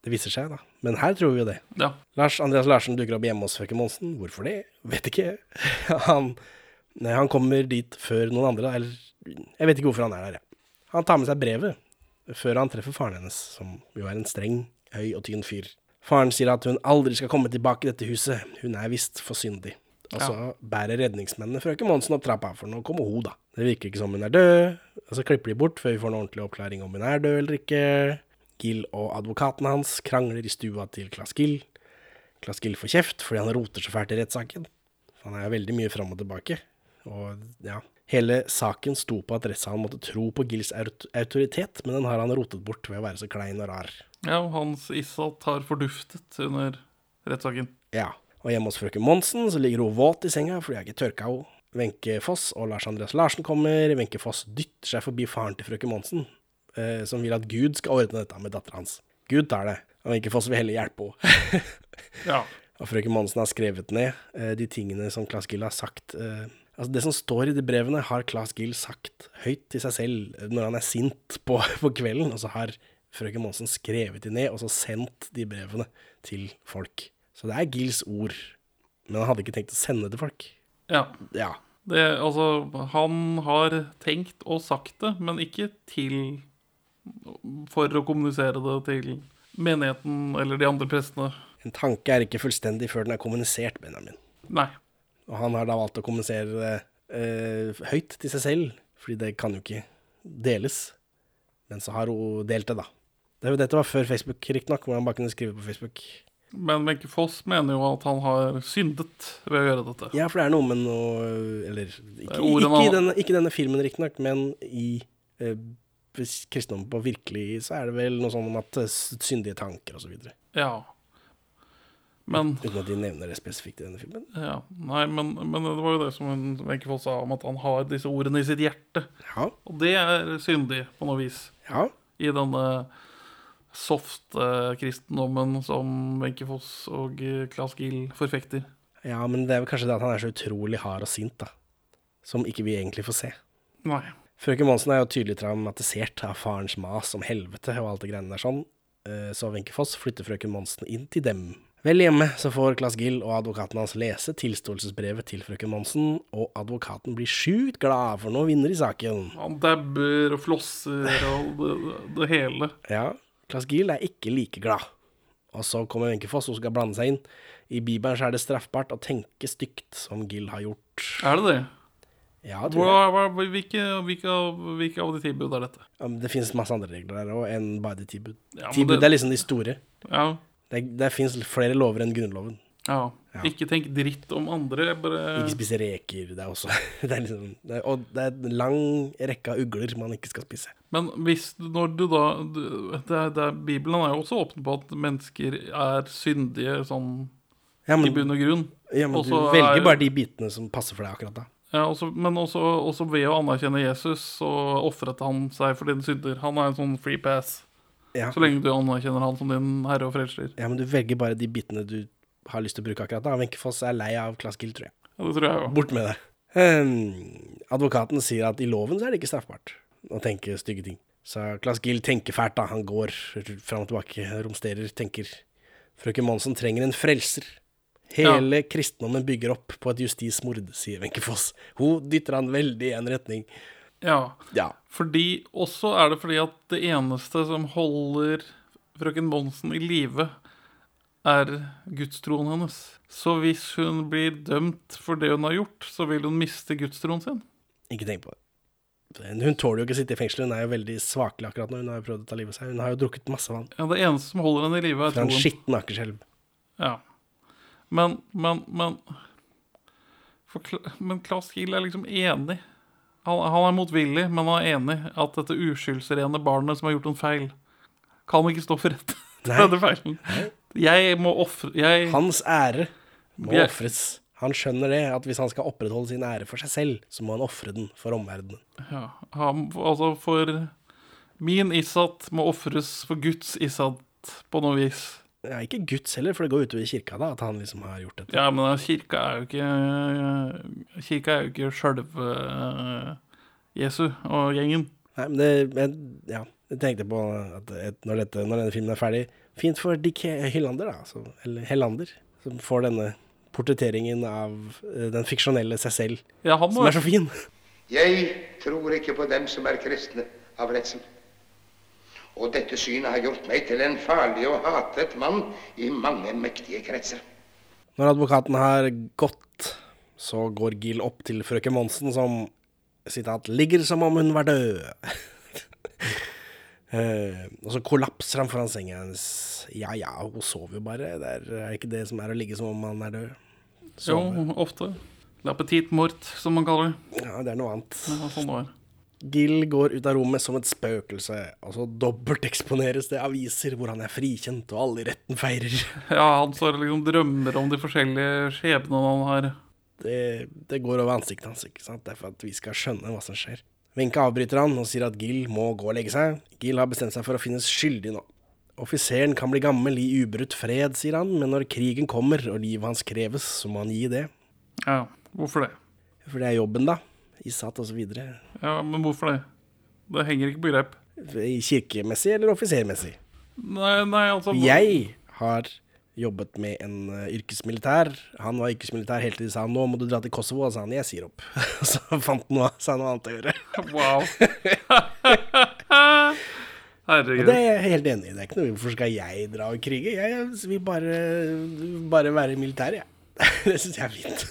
Speaker 1: Det viser seg, da. Men her tror vi jo det.
Speaker 2: Ja.
Speaker 1: Lars Andreas Larsen dukker opp hjemme hos frøken Monsen. Hvorfor det? Vet ikke. Han, nei, han kommer dit før noen andre, eller Jeg vet ikke hvorfor han er der, jeg. Han tar med seg brevet før han treffer faren hennes, som jo er en streng, høy og tynn fyr. Faren sier at hun aldri skal komme tilbake i dette huset, hun er visst for syndig. Og så bærer redningsmennene frøken Monsen opp trappa, for nå kommer hun, da. Det virker ikke som hun er død, og så klipper de bort før vi får en ordentlig oppklaring om hun er død eller ikke. Gill og advokaten hans krangler i stua til Klass Gill. Klass Gill får kjeft fordi han roter så fælt i rettssaken. Han er veldig mye fram og tilbake. Og ja, hele saken sto på at rettssalen måtte tro på Gills autoritet, men den har han rotet bort ved å være så klein og rar.
Speaker 2: Ja, og hans Issat har forduftet under rettssaken.
Speaker 1: Ja, og hjemme hos frøken Monsen så ligger hun våt i senga fordi jeg ikke tørka henne. Wenche Foss og Lars Andreas Larsen kommer. Wenche Foss dytter seg forbi faren til frøken Monsen, eh, som vil at Gud skal ordne dette med dattera hans. Gud tar det, og Wenche Foss vil heller hjelpe henne.
Speaker 2: Ja.
Speaker 1: Og frøken Monsen har skrevet ned eh, de tingene som Claes Gill har sagt. Eh, altså Det som står i de brevene, har Claes Gill sagt høyt til seg selv eh, når han er sint på, på kvelden, og så har frøken Monsen skrevet de ned, og så sendt de brevene til folk. Så det er Gils ord, men han hadde ikke tenkt å sende det til folk.
Speaker 2: Ja.
Speaker 1: Ja.
Speaker 2: Det, altså, han har tenkt og sagt det, men ikke til For å kommunisere det til menigheten eller de andre prestene.
Speaker 1: En tanke er ikke fullstendig før den er kommunisert, Benjamin.
Speaker 2: Nei.
Speaker 1: Og han har da valgt å kommunisere det eh, høyt til seg selv, fordi det kan jo ikke deles. Men så har hun delt det, da. Det, dette var før Facebook, riktignok, hvor han bare kunne skrive på Facebook.
Speaker 2: Men Wenche Foss mener jo at han har syndet ved å gjøre dette.
Speaker 1: Ja, for det er noe med noe Eller ikke, ikke, i, denne, ikke denne filmen, riktignok, men i eh, kristendommen på virkelig, så er det vel noe sånn om at eh, syndige tanker og så videre.
Speaker 2: Ja. Men
Speaker 1: Uten at de nevner det spesifikt i denne filmen.
Speaker 2: Ja, nei, men, men det var jo det som Wenche Foss sa om at han har disse ordene i sitt hjerte. Ja. Og det er syndig på noe vis.
Speaker 1: Ja.
Speaker 2: I denne soft-kristendommen som Wenche Foss og eh, Claes Gill forfekter.
Speaker 1: Ja, men det er vel kanskje det at han er så utrolig hard og sint, da. Som ikke vi egentlig får se.
Speaker 2: Nei.
Speaker 1: Frøken Monsen er jo tydelig traumatisert av farens mas om helvete og alt det greiene der sånn. Eh, Så Wenche Foss flytter frøken Monsen inn til dem Vel hjemme så får Claes Gill og advokaten hans lese tilståelsesbrevet til frøken Monsen, og advokaten blir sjukt glad, for nå vinner i saken.
Speaker 2: Han dabber og flosser og det, det hele.
Speaker 1: Ja, Claes Giel er ikke like glad. Og så kommer Wenchefoss og skal blande seg inn. I Bibelen så er det straffbart å tenke stygt, som Gill har gjort.
Speaker 2: Er det det?
Speaker 1: Ja, tror
Speaker 2: Hva, hva, hvilke, hvilke, hvilke av de tilbud er dette?
Speaker 1: Ja, men Det finnes masse andre regler der òg enn bare de tilbud.
Speaker 2: Ja,
Speaker 1: tilbud
Speaker 2: det-
Speaker 1: er liksom de store.
Speaker 2: Ja.
Speaker 1: Det, det fins flere lover enn Grunnloven.
Speaker 2: Ja. Ikke tenk dritt om andre, bare
Speaker 1: Ikke spise reker. Det er også det er liksom, det Og det er en lang rekke av ugler man ikke skal spise.
Speaker 2: Men hvis når du da du, det er, det er, Bibelen er jo også åpen på at mennesker er syndige sånn
Speaker 1: Ja, men-
Speaker 2: i bunn og grunn.
Speaker 1: Ja, men du velger
Speaker 2: er-
Speaker 1: bare de bitene som passer for deg akkurat da.
Speaker 2: Ja, også, men også, også ved å anerkjenne Jesus, så ofret han seg for dine synder. Han er en sånn free pass.
Speaker 1: Ja.
Speaker 2: Så lenge du anerkjenner han som din herre og frelser.
Speaker 1: Ja, men du velger bare de bitene du har lyst til å bruke akkurat da. Wenche Foss er lei av Claes Gill, tror jeg.
Speaker 2: Ja, det tror jeg jo.
Speaker 1: Bort med det. Um, advokaten sier at i loven så er det ikke straffbart å tenke stygge ting. Så Claes Gill tenker fælt, da. Han går fram og tilbake, romsterer, tenker. Frøken Monsen trenger en frelser. Hele kristendommen bygger opp på et justismord, sier Wenche Foss. Hun dytter han veldig i en retning.
Speaker 2: Ja.
Speaker 1: Ja.
Speaker 2: Fordi, også er det fordi at det eneste som holder frøken Monsen i live, er gudstroen hennes. Så hvis hun blir dømt for det hun har gjort, så vil hun miste gudstroen sin.
Speaker 1: Ikke tenk på det. Hun tåler jo ikke å sitte i fengsel. Hun er jo veldig svakelig akkurat nå. Hun har jo prøvd å ta livet seg. Hun har jo drukket masse vann.
Speaker 2: Ja, Det eneste som holder henne i live, er
Speaker 1: Fra en
Speaker 2: troen.
Speaker 1: skitten akerselv.
Speaker 2: Ja. Men, men, men for, Kla- Men Klaus Kiel er liksom enig. Han, han er motvillig, men han er enig at dette uskyldsrene barnet som har gjort en feil, kan ikke stå for rett.
Speaker 1: Nei.
Speaker 2: Denne feilen. Jeg må ofre jeg,
Speaker 1: Hans ære må
Speaker 2: Jeg-
Speaker 1: ofres. Han skjønner det, at hvis han skal opprettholde sin ære for seg selv, så må han ofre den for omverdenen.
Speaker 2: ja, han, Altså, for min Issat må ofres for Guds Issat på noe vis.
Speaker 1: Ja, ikke Guds heller, for det går utover kirka da, at han liksom har gjort dette.
Speaker 2: Ja, men kirka er jo ikke Kirka er jo ikke sjølve Jesu og gjengen.
Speaker 1: Nei, men det, jeg, ja, jeg tenkte på at et, når, dette, når denne filmen er ferdig, fint for Dick Hyllander da, altså, eller Hellander, som får denne portretteringen av eh, den fiksjonelle seg selv,
Speaker 2: Ja, han må-
Speaker 1: som er så fin.
Speaker 8: Jeg tror ikke på dem som er kristne av redsel. Og dette synet har gjort meg til en farlig og hatet mann i mange mektige kretser.
Speaker 1: Når advokaten har gått, så går Gill opp til frøken Monsen, som sitat, ligger som om hun var død. Eh, og så kollapser han foran senga hennes. Ja ja, hun sover jo bare. Det er, er ikke det som er å ligge som om man er død.
Speaker 2: Jo, ofte. L'appétit mort, som man kaller det.
Speaker 1: Ja, det er noe annet.
Speaker 2: Sånn det var.
Speaker 1: Gill går ut av rommet som et spøkelse, og så dobbelteksponeres det aviser hvor han er frikjent og alle i retten feirer.
Speaker 2: Ja, han står og liksom drømmer om de forskjellige skjebnene han har.
Speaker 1: Det, det går over ansiktet hans, ikke sant? Det er for at vi skal skjønne hva som skjer. Wenche avbryter han og sier at Gill må gå og legge seg. Gill har bestemt seg for å finnes skyldig nå. Offiseren kan bli gammel i ubrutt fred, sier han, men når krigen kommer og livet hans kreves, så må han gi det.
Speaker 2: Ja, hvorfor det?
Speaker 1: For det er jobben, da. Isat og så videre.
Speaker 2: Ja, men hvorfor det? Det henger ikke på greip.
Speaker 1: Kirkemessig eller offisermessig?
Speaker 2: Nei, nei, altså
Speaker 1: Jeg har jobbet med en uh, yrkesmilitær. Han var yrkesmilitær helt til de sa nå må du dra til Kosovo, og sa han jeg sier opp. så fant han noe, sa noe annet å gjøre.
Speaker 2: Wow. Herregud.
Speaker 1: Og det er jeg helt enig i. Det er ikke noe Hvorfor skal jeg dra og krige? Jeg vil bare, bare være militær, jeg. det syns jeg er fint.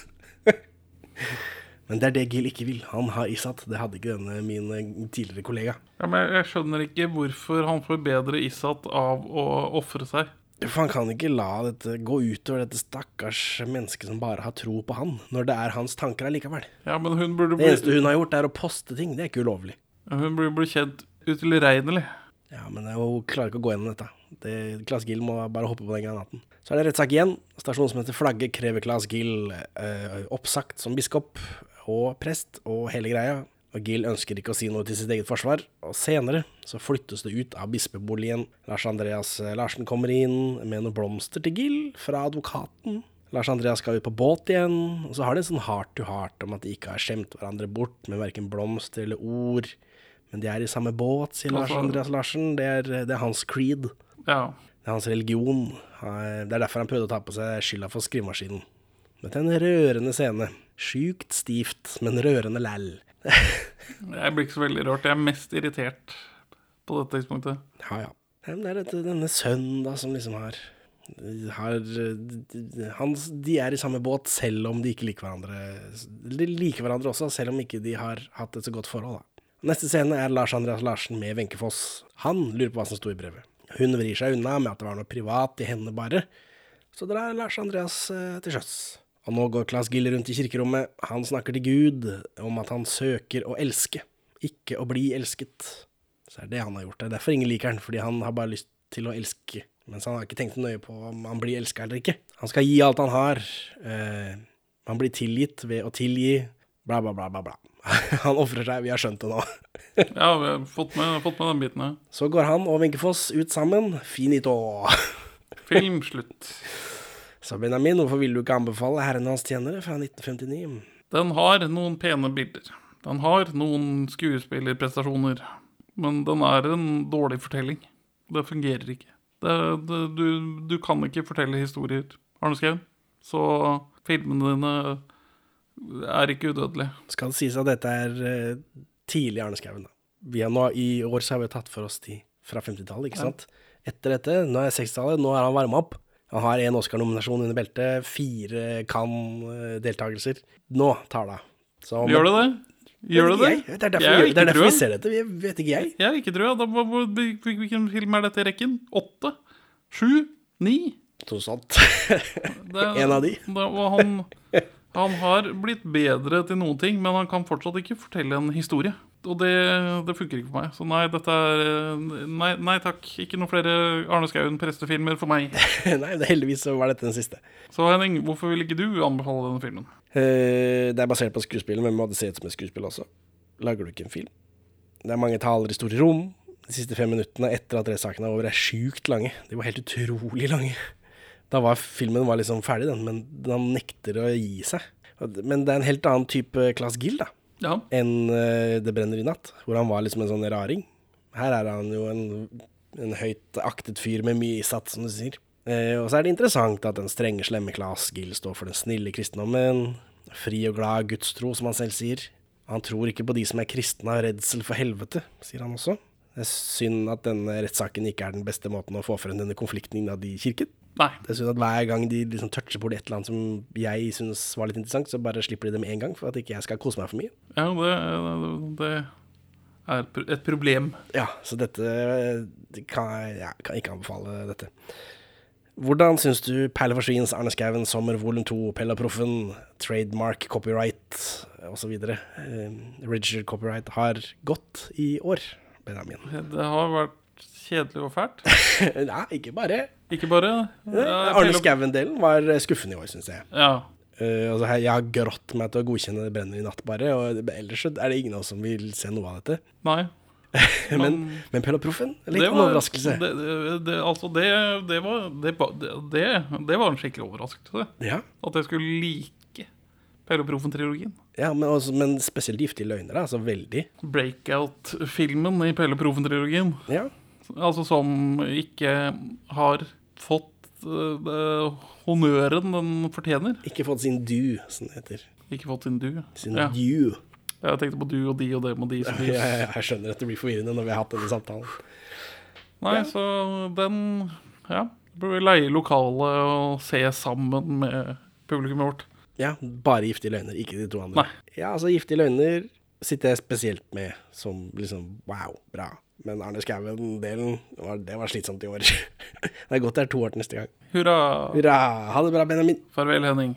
Speaker 1: Men det er det Gil ikke vil. Han har Isat. Det hadde ikke denne min eh, tidligere kollega.
Speaker 2: Ja, men jeg skjønner ikke hvorfor han får bedre Isat av å ofre seg.
Speaker 1: For han kan ikke la dette gå utover dette stakkars mennesket som bare har tro på han, når det er hans tanker allikevel.
Speaker 2: Ja, men hun burde
Speaker 1: Det eneste hun har gjort, er å poste ting. Det er ikke ulovlig.
Speaker 2: Hun burde bli kjent utilregnelig.
Speaker 1: Ja, men hun klarer ikke å gå gjennom dette. Det, Claes Gill må bare hoppe på den granaten. Så er det rettssak igjen. Stasjonsmester Flagge krever Claes Gill eh, oppsagt som biskop og prest og hele greia. Og Gill ønsker ikke å si noe til sitt eget forsvar. Og senere så flyttes det ut av bispeboligen. Lars Andreas eh, Larsen kommer inn med noen blomster til Gill fra advokaten. Lars Andreas skal ut på båt igjen, og så har de en sånn heart to heart om at de ikke har skjemt hverandre bort med verken blomster eller ord. Men de er i samme båt, sier Lars Andreas Larsen. Det er, det er hans creed.
Speaker 2: Ja.
Speaker 1: Det er hans religion. Det er derfor han prøvde å ta på seg skylda for skrivemaskinen. Dette er en rørende scene. Sjukt stivt, men rørende læll.
Speaker 2: Jeg blir ikke så veldig rørt. Jeg er mest irritert på dette tidspunktet.
Speaker 1: Ja. Ja, Det er dette, denne sønnen da, som liksom har, har hans, De er i samme båt selv om de ikke liker hverandre. De liker hverandre også, selv om ikke de har hatt et så godt forhold. da. Neste scene er Lars Andreas Larsen med Wenche Foss. Han lurer på hva som sto i brevet. Hun vrir seg unna med at det var noe privat i henne bare. Så drar Lars Andreas eh, til sjøs. Og nå går Claes Gill rundt i kirkerommet. Han snakker til Gud om at han søker å elske, ikke å bli elsket. Så er det han har gjort. Det er derfor ingen liker han, fordi han har bare lyst til å elske. Mens han har ikke tenkt nøye på om han blir elska eller ikke. Han skal gi alt han har. Eh, han blir tilgitt ved å tilgi. Bla, bla, bla, bla. bla. Han ofrer seg, vi har skjønt det nå.
Speaker 2: Ja, vi har fått med, fått med den biten her.
Speaker 1: Så går han og Wenchefoss ut sammen. Finito.
Speaker 2: Film slutt.
Speaker 1: Så Benjamin, hvorfor vil du ikke anbefale 'Herren og hans tjenere' fra 1959?
Speaker 2: Den har noen pene bilder. Den har noen skuespillerprestasjoner. Men den er en dårlig fortelling. Det fungerer ikke. Det, det, du, du kan ikke fortelle historier, Arne Skaun. Så filmene dine er ikke udødelig.
Speaker 1: Skal det sies at dette er eh, tidlig Arne Skouen, da. Vi har nå, I år så har vi tatt for oss de fra 50-tallet, ikke
Speaker 2: Ja.
Speaker 1: sant? Etter dette, nå er det 60-tallet, nå er han varma opp. Han har én Oscar-nominasjon under beltet, fire Cannes-deltakelser. Nå tar det av.
Speaker 2: Gjør det det? Gjør det det?
Speaker 1: Det er derfor,
Speaker 2: Jeg
Speaker 1: vi, det er derfor vi ser dette. Vi vet ikke jeg.
Speaker 2: Jeg ikke hvil- hvilken film er dette i rekken? Åtte? Sju? Ni?
Speaker 1: Noe sånt. En av de.
Speaker 2: Da, og han, han har blitt bedre til noen ting, men han kan fortsatt ikke fortelle en historie. Og det, det funker ikke for meg. Så nei, dette er Nei, nei takk. Ikke noen flere Arne Skouen prestefilmer for meg.
Speaker 1: Nei, det, heldigvis så var dette den siste.
Speaker 2: Så Henning, hvorfor vil ikke du anbefale denne filmen?
Speaker 1: Uh, det er basert på skuespillet, men må det se ut som et skuespill også. Lager du ikke en film? Det er mange taler i store rom. De siste fem minuttene etter at rettssakene er over, er sjukt lange. De var helt utrolig lange. Da var filmen var liksom ferdig, den, men han nekter å gi seg. Men det er en helt annen type Claes Gill, da.
Speaker 2: Ja.
Speaker 1: Enn uh, Det brenner i natt, hvor han var liksom en sånn raring. Her er han jo en, en høyt aktet fyr med mye isatt, som du sier. Uh, og så er det interessant at den strenge, slemme Claes Gill står for den snille kristendommen. Fri og glad gudstro, som han selv sier. Han tror ikke på de som er kristne av redsel for helvete, sier han også. Det er synd at denne rettssaken ikke er den beste måten å få frem denne konflikten innad i kirken.
Speaker 2: Nei.
Speaker 1: Det er synd at hver gang de liksom toucher på et eller annet som jeg synes var litt interessant, så bare slipper de det med en gang, for at ikke jeg skal kose meg for mye.
Speaker 2: Ja, det, det er et problem.
Speaker 1: Ja, så dette kan jeg ja, kan ikke anbefale dette. Hvordan syns du Perle forsvins, Arne Skouen, Sommer volum 2, Pella Proffen, Trademark, Copyright osv. Uh, Registered Copyright har gått i år, Benjamin?
Speaker 2: Det har vært kjedelig og fælt.
Speaker 1: Nei, ikke bare.
Speaker 2: Ikke bare.
Speaker 1: Ja, Arne Skouen-delen var skuffende i år, syns jeg.
Speaker 2: Ja.
Speaker 1: Uh, altså, jeg har grått meg til å godkjenne Det brenner i natt, bare. Og ellers er det ingen av oss som vil se noe av dette.
Speaker 2: Nei.
Speaker 1: men, men Pella Proffen, litt av en overraskelse.
Speaker 2: Det, det, det, altså, det, det, var, det, var- det, det var en skikkelig overraskelse.
Speaker 1: Ja.
Speaker 2: At jeg skulle like Pelle og Proffen-trilogien.
Speaker 1: Ja, men, også, men spesielt Giftige løgner. Altså veldig.
Speaker 2: Breakout-filmen i Pelle og Proffen-trilogien.
Speaker 1: Ja.
Speaker 2: Altså som ikke har fått eh, honnøren den fortjener.
Speaker 1: Ikke fått sin du, som det heter.
Speaker 2: Ikke fått sin du.
Speaker 1: Sin
Speaker 2: Ja.
Speaker 1: due.
Speaker 2: Jeg tenkte på du og de og dem og de.
Speaker 1: Ja,
Speaker 2: Som
Speaker 1: ja, ja, jeg skjønner at det blir forvirrende når vi har hatt denne samtalen.
Speaker 2: Nei, så den Ja. Bør vi leie lokalet og se sammen med publikummet vårt.
Speaker 1: Ja, bare Giftige løgner, ikke de to andre.
Speaker 2: Nei.
Speaker 1: Ja, altså Giftige løgner sitter jeg spesielt med som liksom wow, bra. Men Arne Skouen-delen, det var slitsomt i år. det er godt det er to år til neste gang.
Speaker 2: Hurra.
Speaker 1: Hurra. Ha det bra, Benjamin.
Speaker 2: Farvel, Henning.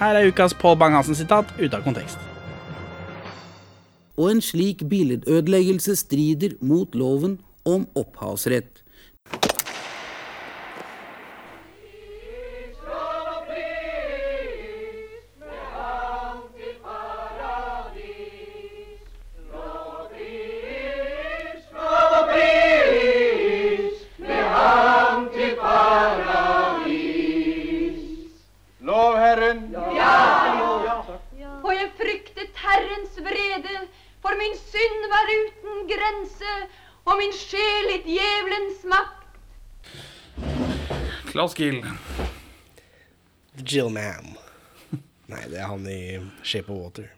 Speaker 1: Her er ukas Pål Bang-Hansen-sitat ute av kontekst.
Speaker 13: Og en slik billedødeleggelse strider mot loven om opphavsrett.
Speaker 12: for min synd var uten grense, og min sjel i djevelens makt.
Speaker 2: Klaus Giel.
Speaker 1: Jill Man. Nei, det er han i Shape of Water.